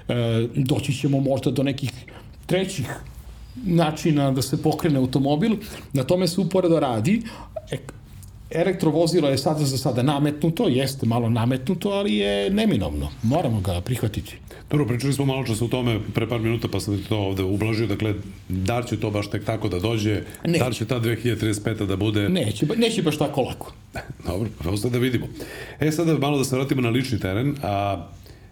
[SPEAKER 2] E, doći ćemo možda do nekih trećih načina da se pokrene automobil. Na tome se uporedo radi. Ek- elektrovozilo je sada za sada nametnuto, jeste malo nametnuto, ali je neminovno. Moramo ga prihvatiti.
[SPEAKER 1] Dobro, pričali smo malo čas o tome pre par minuta, pa sam to ovde ublažio. Dakle, da li će to baš tek tako da dođe?
[SPEAKER 2] Neće.
[SPEAKER 1] Da li će ta 2035. da bude...
[SPEAKER 2] Neće, ba- neće baš tako lako.
[SPEAKER 1] Dobro, pa ostaje da vidimo. E, sada malo da se vratimo na lični teren. A,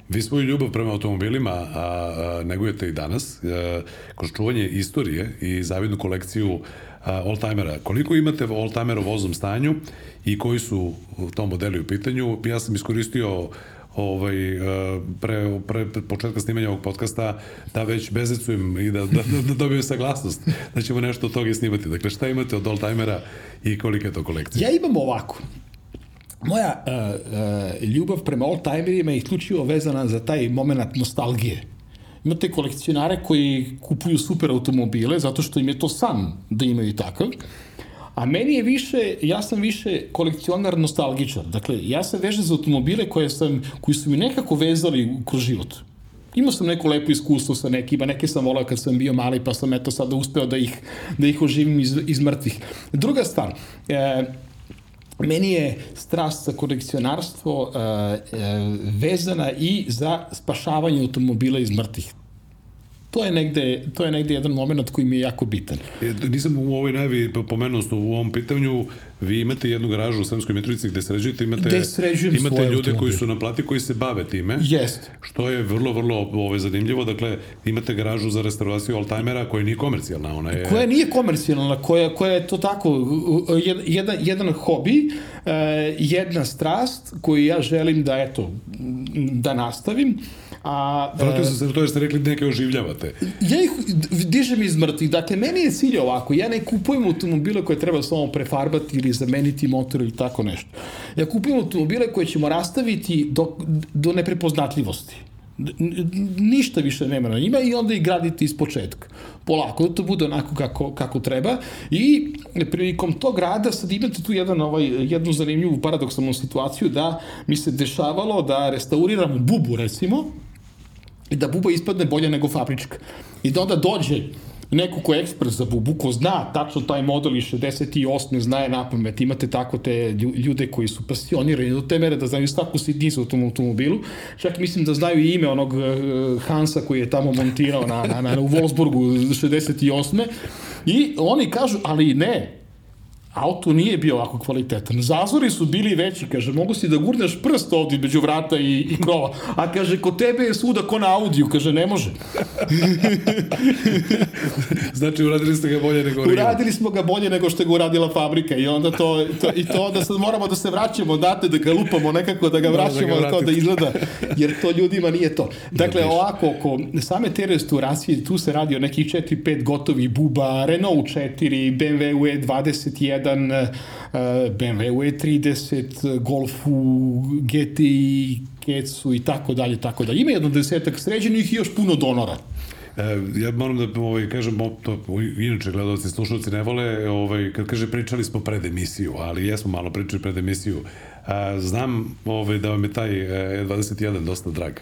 [SPEAKER 1] Vi svoju ljubav prema automobilima a, a, negujete i danas, a, kroz čuvanje istorije i zavidnu kolekciju oldtimera. Koliko imate oldtimera u voznom stanju i koji su u tom modeli u pitanju? Ja sam iskoristio ovaj, pre, pre, početka snimanja ovog podcasta da već bezecujem i da, da, da dobijem saglasnost da ćemo nešto od toga snimati. Dakle, šta imate od oldtimera i kolika je to kolekcija?
[SPEAKER 2] Ja imam ovako. Moja uh, uh, ljubav prema oldtimerima je isključivo vezana za taj moment nostalgije. Imate kolekcionare koji kupuju super automobile zato što im je to san da imaju takav. A meni je više, ja sam više kolekcionar nostalgičar. Dakle, ja se vežem za automobile koje, sam, koji su mi nekako vezali kroz život. Imao sam neko lepo iskustvo sa nekima, neke sam volao kad sam bio mali, pa sam eto sada uspeo da ih, da ih oživim iz, iz mrtvih. Druga stvar, e, meni je strast za kolekcionarstvo e, e, vezana i za spašavanje automobila iz mrtvih to je negde, to je negde jedan moment koji mi je jako bitan.
[SPEAKER 1] E, nisam u ovoj najavi pomenuo u ovom pitanju, vi imate jednu garažu u Sremskoj Mitrovici gde sređujete, imate, imate ljude automobil. koji su na plati koji se bave time.
[SPEAKER 2] Jest.
[SPEAKER 1] Što je vrlo, vrlo ove, zanimljivo. Dakle, imate garažu za restauraciju Altajmera koja nije komercijalna. Ona je...
[SPEAKER 2] Koja nije komercijalna, koja, koja je to tako, jedan, jedan hobi, e, jedna strast koju ja želim da, eto, da nastavim
[SPEAKER 1] A, Vratio sam se to jer ste rekli neke oživljavate.
[SPEAKER 2] Ja ih dižem iz mrtvih. Dakle, meni je cilj ovako. Ja ne kupujem automobile koje treba samo prefarbati ili zameniti motor ili tako nešto. Ja kupujem automobile koje ćemo rastaviti do, do neprepoznatljivosti ništa više nema na njima i onda ih graditi iz početka. Polako, da to bude onako kako, kako treba i prilikom tog rada sad imate tu jedan, ovaj, jednu zanimljivu paradoksalnu situaciju da mi se dešavalo da restauriramo bubu recimo da buba ispadne bolje nego fabrička. I da onda dođe neko ko je ekspert za bubu, ko zna tačno taj model iz 68. znaje na pamet, imate tako te ljude koji su pasionirani do te mere da znaju svaku sitnicu u tom automobilu, čak mislim da znaju i ime onog eh, Hansa koji je tamo montirao na, na, na, u Wolfsburgu 68. I oni kažu, ali ne, auto nije bio ovako kvalitetan. Zazori su bili veći, kaže, mogu si da gurneš prst ovdje među vrata i, i krova. A kaže, kod tebe je svuda ko na audiju, kaže, ne može.
[SPEAKER 1] znači, uradili ste ga bolje nego
[SPEAKER 2] original. Uradili smo ga bolje nego što je ga uradila fabrika i onda to, to i to da sad moramo da se vraćamo, date da ga lupamo nekako, da ga vraćamo, da, ga to da izgleda, jer to ljudima nije to. Dakle, ovako, oko same te restauracije, tu se radi o nekih 4-5 gotovi buba, Renault 4, BMW E21, jedan uh, BMW E30, Golfu, GTI, Ketsu i tako dalje, tako dalje. Ima jedno desetak sređenih i još puno donora.
[SPEAKER 1] E, ja moram da ovaj, kažem, to, inače gledalci, slušalci ne vole, ovaj, kad kaže pričali smo pred emisiju, ali jesmo malo pričali pred emisiju. A, znam ovaj, da vam je taj E21 dosta drag.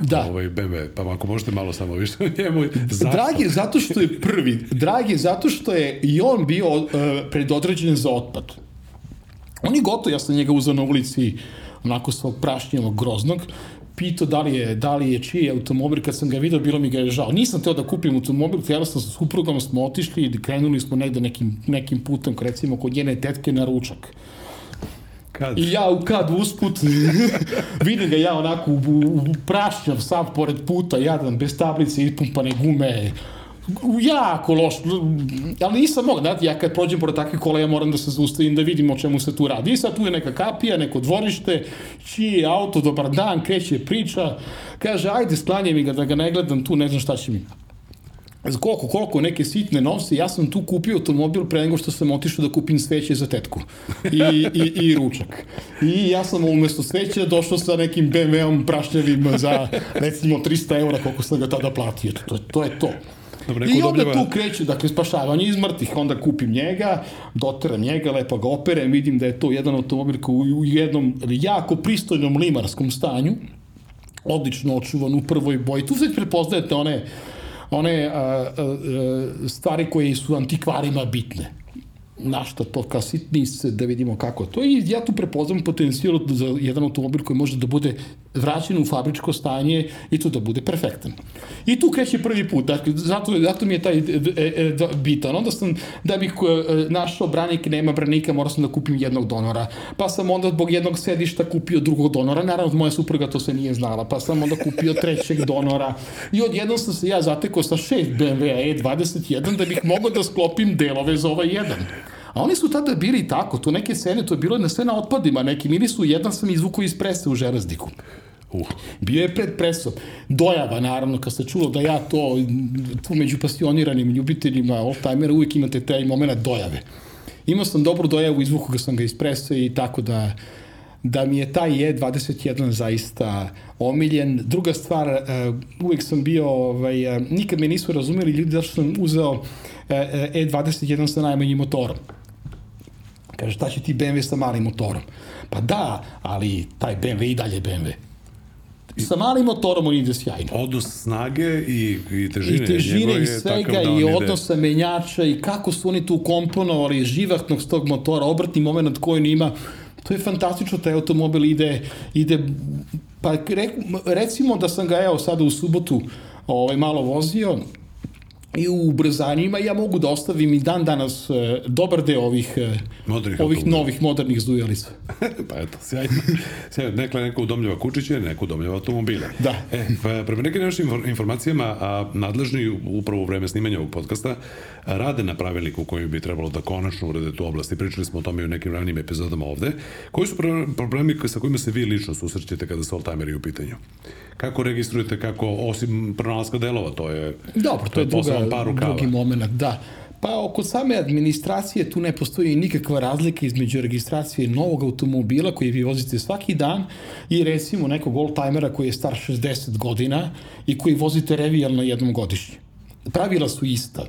[SPEAKER 1] Da. Ovaj, BMW, pa ako možete malo samo više o njemu.
[SPEAKER 2] Zašto? Drag je zato što je prvi. Drag je zato što je i on bio uh, predodređen za otpad. On je gotovo, ja sam njega uzao na ulici onako svog prašnjevog groznog, pitao da li je, da li je čiji automobil, kad sam ga video, bilo mi ga je žao. Nisam teo da kupim automobil, jednostavno sa suprugom smo otišli i krenuli smo negde nekim, nekim putem, recimo kod njene tetke na ručak. Kad? I ja u kad usput vidim ga ja onako u, u prašnjav sav pored puta, jadan, bez tablice, ispumpane gume, jako loš, ali nisam mogu, znate, ja kad prođem pored takve kola, ja moram da se zaustavim da vidim o čemu se tu radi. I sad tu je neka kapija, neko dvorište, čiji je auto, dobar dan, kreće priča, kaže, ajde, sklanjaj mi ga da ga ne gledam tu, ne znam šta će mi za koliko, koliko neke sitne novce, ja sam tu kupio automobil pre nego što sam otišao da kupim sveće za tetku i, i, i ručak. I ja sam umesto sveća došao sa nekim BMW-om prašnjavim za recimo 300 eura koliko sam ga tada platio. To, to je to. Dobre, I onda dobljava... tu kreće, dakle, spašavanje iz mrtvih, onda kupim njega, doteram njega, lepo ga operem, vidim da je to jedan automobil koji u jednom jako pristojnom limarskom stanju, odlično očuvan u prvoj boji. Tu već prepoznajete one one a, a, stvari koje su antikvarima bitne našta to kao sitnice, da vidimo kako to. I ja tu prepoznam potencijal za jedan automobil koji može da bude vraćen u fabričko stanje i to da bude perfektan. I tu kreće prvi put, dakle, zato, zato mi je taj e, e, bitan. Onda sam, da bih e, našao branik, nema branika, morao sam da kupim jednog donora. Pa sam onda zbog jednog sedišta kupio drugog donora, naravno moja supruga to se nije znala, pa sam onda kupio trećeg donora. I odjednom sam se ja zatekao sa šest BMW E21 da bih mogao da sklopim delove za ovaj jedan. A oni su tada bili tako, to neke scene, to je bilo na sve na otpadima, neki mili su, jedan sam izvukao iz prese u železniku. Uh. Bio je pred presom. Dojava, naravno, kad se čulo da ja to, tu među pasioniranim ljubiteljima oldtimera, uvijek imate taj moment dojave. Imao sam dobru dojavu, izvuku ga sam ga iz prese i tako da da mi je taj E21 zaista omiljen. Druga stvar, uh, uvijek sam bio, ovaj, uh, nikad me nisu razumeli ljudi zašto sam uzeo uh, E21 sa najmanjim motorom. Kaže, šta će ti BMW sa malim motorom? Pa da, ali taj BMW i dalje BMW. Sa malim motorom on ide sjajno.
[SPEAKER 1] Odnos snage i, i težine.
[SPEAKER 2] I težine i svega da i odnosa ide... menjača i kako su oni tu komponovali živahnog s tog motora, obratni moment koji on ima, to je fantastično, taj automobil ide, ide pa recimo da sam ga evo sada u subotu ovaj, malo vozio, i u ubrzanjima ja mogu da ostavim i dan danas e, dobar deo ovih, e, ovih automobila. novih modernih zdujalica.
[SPEAKER 1] pa eto, sjajno. sjajno. Nekla neko udomljava kučiće, neko udomljava automobile.
[SPEAKER 2] Da.
[SPEAKER 1] E, pa, prema nekim našim informacijama, a nadležni upravo u vreme snimanja ovog podcasta rade na pravilniku koji bi trebalo da konačno urede tu oblast i pričali smo o tome i u nekim ranim epizodama ovde. Koji su problemi sa kojima se vi lično susrećete kada su oldtimeri u pitanju? Kako registrujete, kako, osim pronalaska delova, to je...
[SPEAKER 2] Dobro, to, to je, druga, par drugi moment, da. Pa oko same administracije tu ne postoji nikakva razlika između registracije novog automobila koji vi vozite svaki dan i recimo nekog oldtimera koji je star 60 godina i koji vozite revijalno jednom godišnje. Pravila su ista.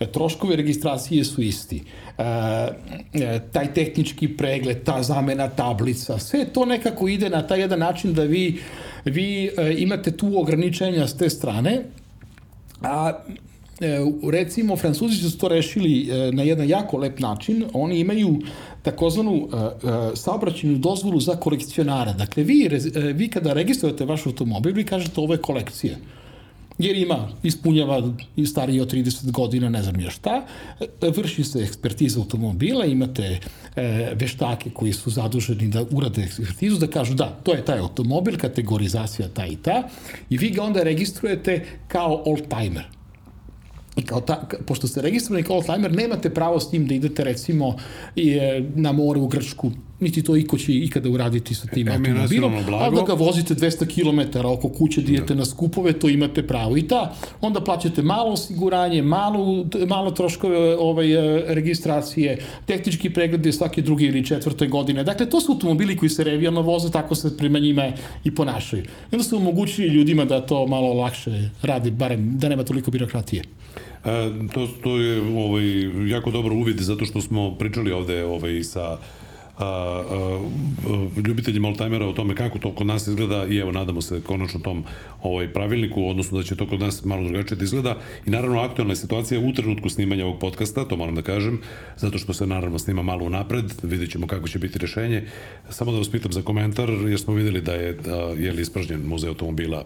[SPEAKER 2] E, troškovi registracije su isti. E, e, taj tehnički pregled, ta zamena tablica, sve to nekako ide na taj jedan način da vi, vi e, imate tu ograničenja s te strane, a recimo Francuzi su to rešili e, na jedan jako lep način, oni imaju takozvanu saobraćenu dozvolu za kolekcionara. Dakle, vi, vi kada registrujete vaš automobil, vi kažete ovo je kolekcija jer ima, ispunjava i stariji od 30 godina, ne znam ja šta, vrši se ekspertiza automobila, imate e, veštake koji su zaduženi da urade ekspertizu, da kažu da, to je taj automobil, kategorizacija ta i ta, i vi ga onda registrujete kao old-timer. I kao ta, pošto ste registrovani kao oldtimer, nemate pravo s tim da idete recimo je, na more u Grčku, niti to iko će ikada uraditi sa tim automobilom, ali da ga vozite 200 km oko kuće, da idete da. na skupove, to imate pravo. I ta, onda plaćate malo osiguranje, malo, malo troškove ovaj, e, registracije, tehnički pregled svake druge ili četvrte godine. Dakle, to su automobili koji se revijalno voze, tako se prema njima i ponašaju. I onda su omogućili ljudima da to malo lakše radi, barem da nema toliko birokratije.
[SPEAKER 1] E, to, to je ovaj, jako dobro uvid zato što smo pričali ovde ovaj, sa a, a, ljubiteljima oldtimera o tome kako to kod nas izgleda i evo nadamo se konačno tom ovaj pravilniku, odnosno da će to kod nas malo drugačije da izgleda i naravno aktualna situacija u trenutku snimanja ovog podcasta, to moram da kažem, zato što se naravno snima malo napred, vidjet ćemo kako će biti rešenje. Samo da vas pitam za komentar, jer smo videli da je, da, je li ispražnjen muzej automobila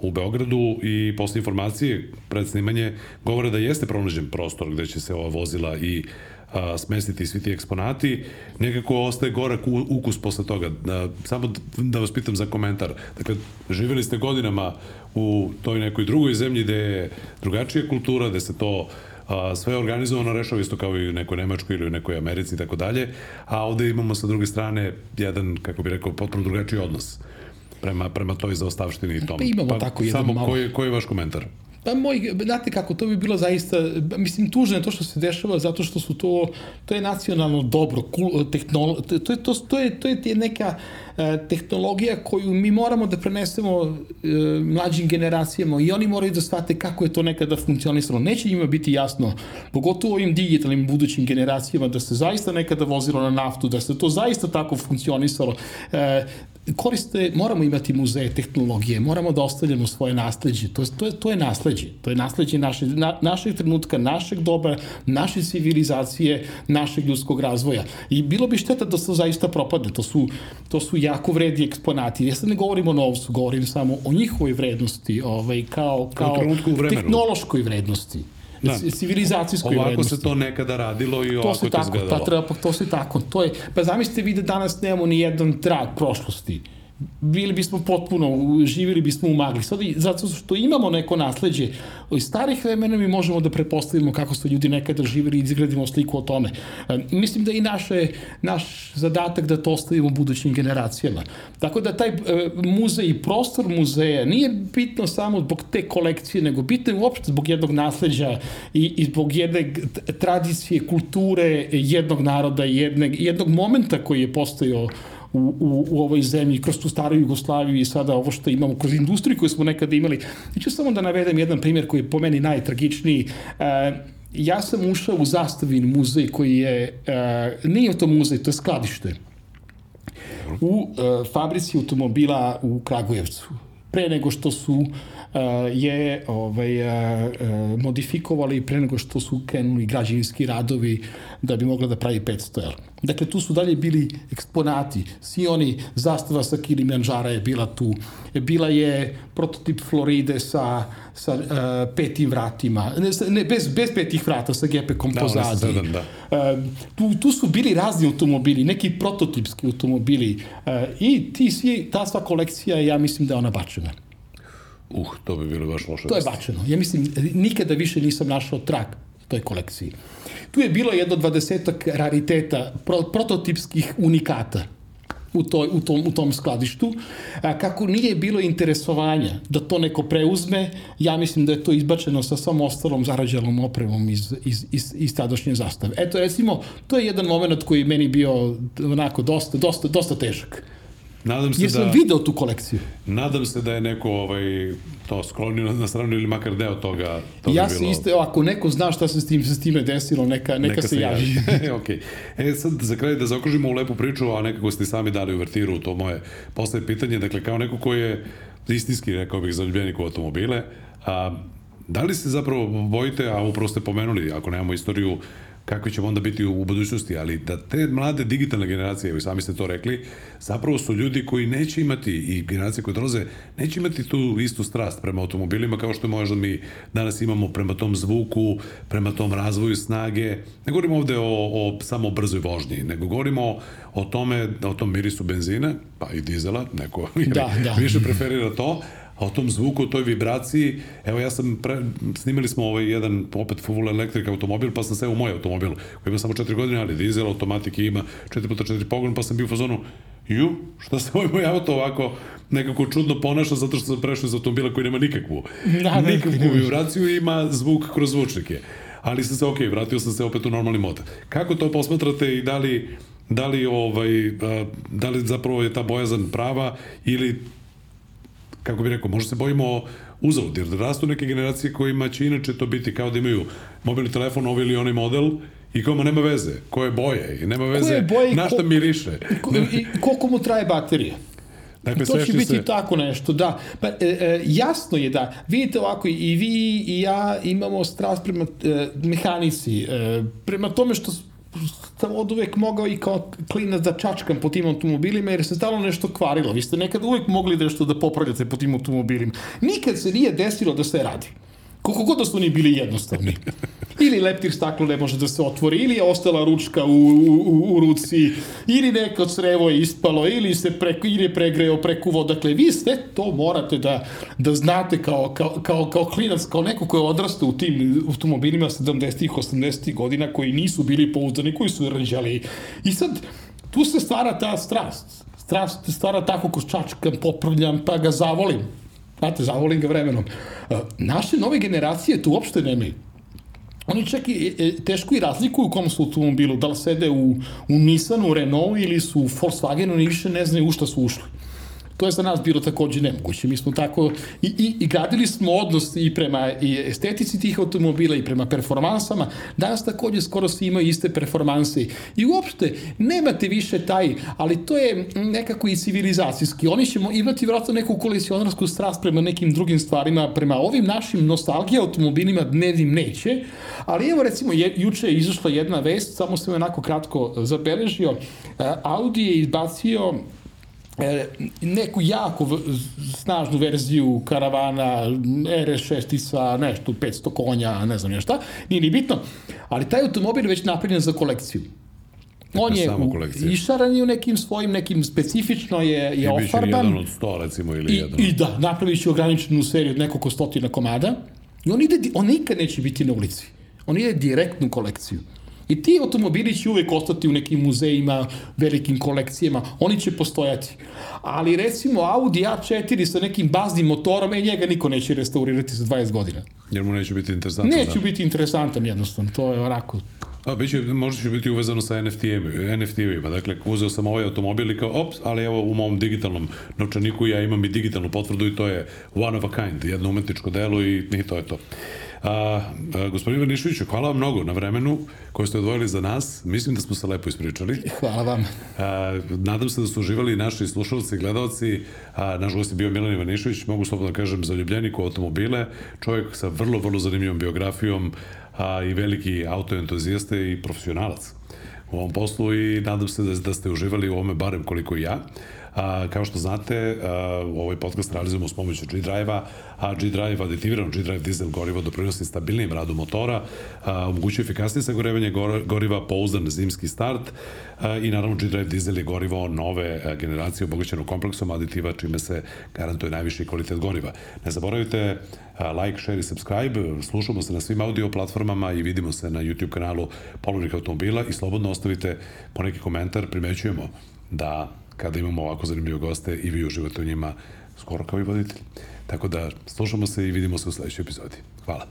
[SPEAKER 1] u Beogradu i posle informacije pred snimanje govore da jeste pronađen prostor gde će se ova vozila i a, smestiti svi ti eksponati, nekako ostaje gorak ukus posle toga. Da, samo da vas pitam za komentar. Dakle, živeli ste godinama u toj nekoj drugoj zemlji gde je drugačija kultura, gde se to a, sve organizovano rešava isto kao i u nekoj Nemačkoj ili u nekoj Americi i tako dalje, a ovde imamo sa druge strane jedan, kako bih rekao, potpuno drugačiji odnos prema, prema toj zaostavštini i tom.
[SPEAKER 2] Pa imamo pa, tako jedan
[SPEAKER 1] samo
[SPEAKER 2] malo.
[SPEAKER 1] Koji, koji je vaš komentar?
[SPEAKER 2] Pa moj, znate kako, to bi bilo zaista, mislim, tužno je to što se dešava zato što su to, to je nacionalno dobro, kul, tehnolo, to, je, to, to, je, to je neka uh, tehnologija koju mi moramo da prenesemo uh, mlađim generacijama i oni moraju da shvate kako je to nekada funkcionisalo. Neće njima biti jasno, pogotovo ovim digitalnim budućim generacijama, da se zaista nekada vozilo na naftu, da se to zaista tako funkcionisalo. Uh, koriste, moramo imati muzeje tehnologije, moramo da ostavljamo svoje nasledđe, to, to, je, to je nasledđe, to je nasledđe naše, na, našeg trenutka, našeg doba, naše civilizacije, našeg ljudskog razvoja. I bilo bi šteta da se zaista propadne, to su, to su jako vredi eksponati. Ja sad ne govorim o novcu, govorim samo o njihovoj vrednosti, ovaj, kao, kao tehnološkoj vrednosti da. civilizacijskoj
[SPEAKER 1] Ovako
[SPEAKER 2] vrednosti.
[SPEAKER 1] se to nekada radilo i ovako
[SPEAKER 2] to
[SPEAKER 1] tako,
[SPEAKER 2] izgledalo. Pa, treba, to se tako. To je, pa zamislite vi da danas nemamo ni jedan trag prošlosti bili bismo potpuno, živjeli bismo u magli. Sad, zato što imamo neko nasledđe iz starih vremena mi možemo da prepostavimo kako su ljudi nekada živjeli i izgradimo sliku o tome. E, mislim da i naše, naš zadatak da to ostavimo budućim generacijama. Tako da taj e, muzej i prostor muzeja nije bitno samo zbog te kolekcije, nego bitno je uopšte zbog jednog nasledđa i, i zbog jedne tradicije, kulture jednog naroda, jednog, jednog momenta koji je postojao u, u, u ovoj zemlji, kroz tu staru Jugoslaviju i sada ovo što imamo, kroz industriju koju smo nekada imali. I ću samo da navedem jedan primjer koji je po meni najtragičniji. E, ja sam ušao u Zastavin muzej koji je, e, nije to muzej, to je skladište, u e, fabrici automobila u Kragujevcu. Pre nego što su je ovaj, modifikovali pre nego što su krenuli građevinski radovi da bi mogla da pravi 500 L. Dakle, tu su dalje bili eksponati. Svi oni, zastava sa Kilimanjara je bila tu. Bila je prototip Floride sa, sa uh, petim vratima. Ne, ne, bez, bez petih vrata, sa gepekom da, pozadi. Da. Uh, tu, tu su bili razni automobili, neki prototipski automobili. Uh, I ti svi, ta sva kolekcija, ja mislim da je ona bačena.
[SPEAKER 1] Uh, to bi bilo baš loše.
[SPEAKER 2] To je bačeno. Ja mislim, nikada više nisam našao trak toj kolekciji. Tu je bilo jedno dvadesetak rariteta, pro, prototipskih unikata u, toj, u, tom, u tom skladištu. A, kako nije bilo interesovanja da to neko preuzme, ja mislim da je to izbačeno sa svom ostalom zarađalom opremom iz, iz, iz, iz tadašnje zastave. Eto, recimo, to je jedan moment koji meni bio onako dosta, dosta, dosta težak.
[SPEAKER 1] Nadam se
[SPEAKER 2] Jesam
[SPEAKER 1] da...
[SPEAKER 2] video tu kolekciju.
[SPEAKER 1] Nadam se da je neko ovaj, to sklonio na stranu ili makar deo toga. toga
[SPEAKER 2] ja se bilo... isto, ako neko zna šta se s tim, s time desilo, neka, neka, neka se, se javi.
[SPEAKER 1] javi. ok. E sad, za kraj da zaokružimo u lepu priču, a nekako ste sami dali uvertiru, to moje postoje pitanje, dakle, kao neko ko je istinski, rekao bih, zaljubljenik u automobile, a, da li se zapravo bojite, a upravo ste pomenuli, ako nemamo istoriju kakvi ćemo onda biti u budućnosti, ali da te mlade digitalne generacije, vi sami ste to rekli, zapravo su ljudi koji neće imati i generacije koje dolaze, neće imati tu istu strast prema automobilima kao što možda mi danas imamo prema tom zvuku, prema tom razvoju snage. Ne govorimo ovde o, o samo brzoj vožnji, nego govorimo o tome, o tom mirisu benzina, pa i dizela, neko da, da. više preferira to, o tom zvuku, o toj vibraciji, evo ja sam, pre, snimili smo ovaj jedan opet full electric automobil, pa sam se u moj automobil, koji ima samo 4 godine, ali dizel, automatik ima 4x4 pogon, pa sam bio u fazonu, ju, šta se ovaj moj auto ovako nekako čudno ponaša zato što sam prešao iz automobila koji nema nikakvu, da, da nikakvu vibraciju i ima zvuk kroz zvučnike. Ali sam se, ok, vratio sam se opet u normalni mod. Kako to posmatrate i da li da li ovaj da li zapravo je ta bojazan prava ili kako bih rekao, možda se bojimo uzalud, jer da rastu neke generacije kojima će inače to biti kao da imaju mobilni telefon, ovaj ili onaj model, I kome nema veze, koje boje, i nema veze boje, na šta miriše.
[SPEAKER 2] Ko, I koliko mu traje baterija. Dakle, to će biti se... tako nešto, da. Pa, e, e, jasno je da, vidite ovako, i vi i ja imamo strast prema e, mehanici, e, prema tome što sam od uvek mogao i kao klinac da čačkam po tim automobilima jer se stalno nešto kvarilo. Vi ste nekad uvek mogli nešto da popravljate po tim automobilima. Nikad se nije desilo da se radi. Koliko god da su oni bili jednostavni. Ili leptir staklo ne može da se otvori, ili je ostala ručka u, u, u ruci, ili neko crevo je ispalo, ili se preko, ili je pregreo preko Dakle, vi sve to morate da, da znate kao, kao, kao, kao klinac, kao neko ko je odrastao u tim automobilima 70-ih, 80-ih godina koji nisu bili pouzdani, koji su rđali. I sad, tu se stvara ta strast. Strast se stvara tako ko čačkam, popravljam, pa ga zavolim. Znate, zavolim ga vremenom. E, naše nove generacije tu uopšte nemaju. Oni čak i e, teško i razlikuju u kom su automobilu, da li sede u, u Nissanu, Renault ili su u Volkswagenu, oni više ne znaju u šta su ušli. To je za nas bilo takođe nemoguće. Mi smo tako i, i, i gradili smo odnos i prema i estetici tih automobila i prema performansama. Danas takođe skoro svi imaju iste performanse. I uopšte nemate više taj, ali to je nekako i civilizacijski. Oni će imati vratno neku kolekcionarsku strast prema nekim drugim stvarima, prema ovim našim nostalgija automobilima dnevnim neće, ali evo recimo je, juče je izašla jedna vest, samo sam onako kratko zabeležio, e, Audi je izbacio neku jako snažnu verziju karavana RS6 nešto 500 konja, ne znam nešto, nije ni bitno, ali taj automobil je već napravljen za kolekciju. On je u, išaran je u nekim svojim, nekim specifično je, je I ofarban. I
[SPEAKER 1] jedan od sto, recimo, ili
[SPEAKER 2] I,
[SPEAKER 1] jedan.
[SPEAKER 2] I da, napravit ograničenu seriju od nekoliko stotina komada. I on, ide, on nikad neće biti na ulici. On ide direktnu kolekciju. I ti automobili će uvek ostati u nekim muzejima, velikim kolekcijama, oni će postojati. Ali recimo Audi A4 sa nekim baznim motorom, e njega niko neće restaurirati za 20 godina.
[SPEAKER 1] Jer mu neće biti interesantan.
[SPEAKER 2] Neće da. biti interesantan jednostavno, to je onako
[SPEAKER 1] A, biće, možda će biti uvezano sa NFT-evima. NFT dakle, uzeo sam ovaj automobil i kao, ops, ali evo u mom digitalnom novčaniku ja imam i digitalnu potvrdu i to je one of a kind, jedno umetničko delo i, i to je to. A, a, gospodin Vrnišoviću, hvala vam mnogo na vremenu koje ste odvojili za nas. Mislim da smo se lepo ispričali.
[SPEAKER 2] Hvala vam.
[SPEAKER 1] A, nadam se da su uživali naši slušalci i gledalci. A, naš gost je bio Milan Ivanišović, mogu slobodno da kažem, zaljubljenik u automobile, čovjek sa vrlo, vrlo zanimljivom biografijom, a, i veliki autoentuzijaste i profesionalac u ovom poslu i nadam se da, da ste uživali u ovome barem koliko i ja. A, kao što znate, a, ovaj podcast realizujemo s pomoću G-Drive-a, a G-Drive, aditivirano G-Drive dizel gorivo doprinosi stabilnijem radu motora, a, omogućuje efikasnije sagorevanje goriva, pouzdan zimski start a, i naravno G-Drive dizel je gorivo nove generacije obogaćeno kompleksom aditiva, čime se garantuje najviši kvalitet goriva. Ne zaboravite like, share i subscribe. Slušamo se na svim audio platformama i vidimo se na YouTube kanalu Polovnih automobila i slobodno ostavite po neki komentar. Primećujemo da kada imamo ovako zanimljive goste i vi uživate u njima skoro kao i voditelj. Tako da slušamo se i vidimo se u sledećoj epizodi. Hvala.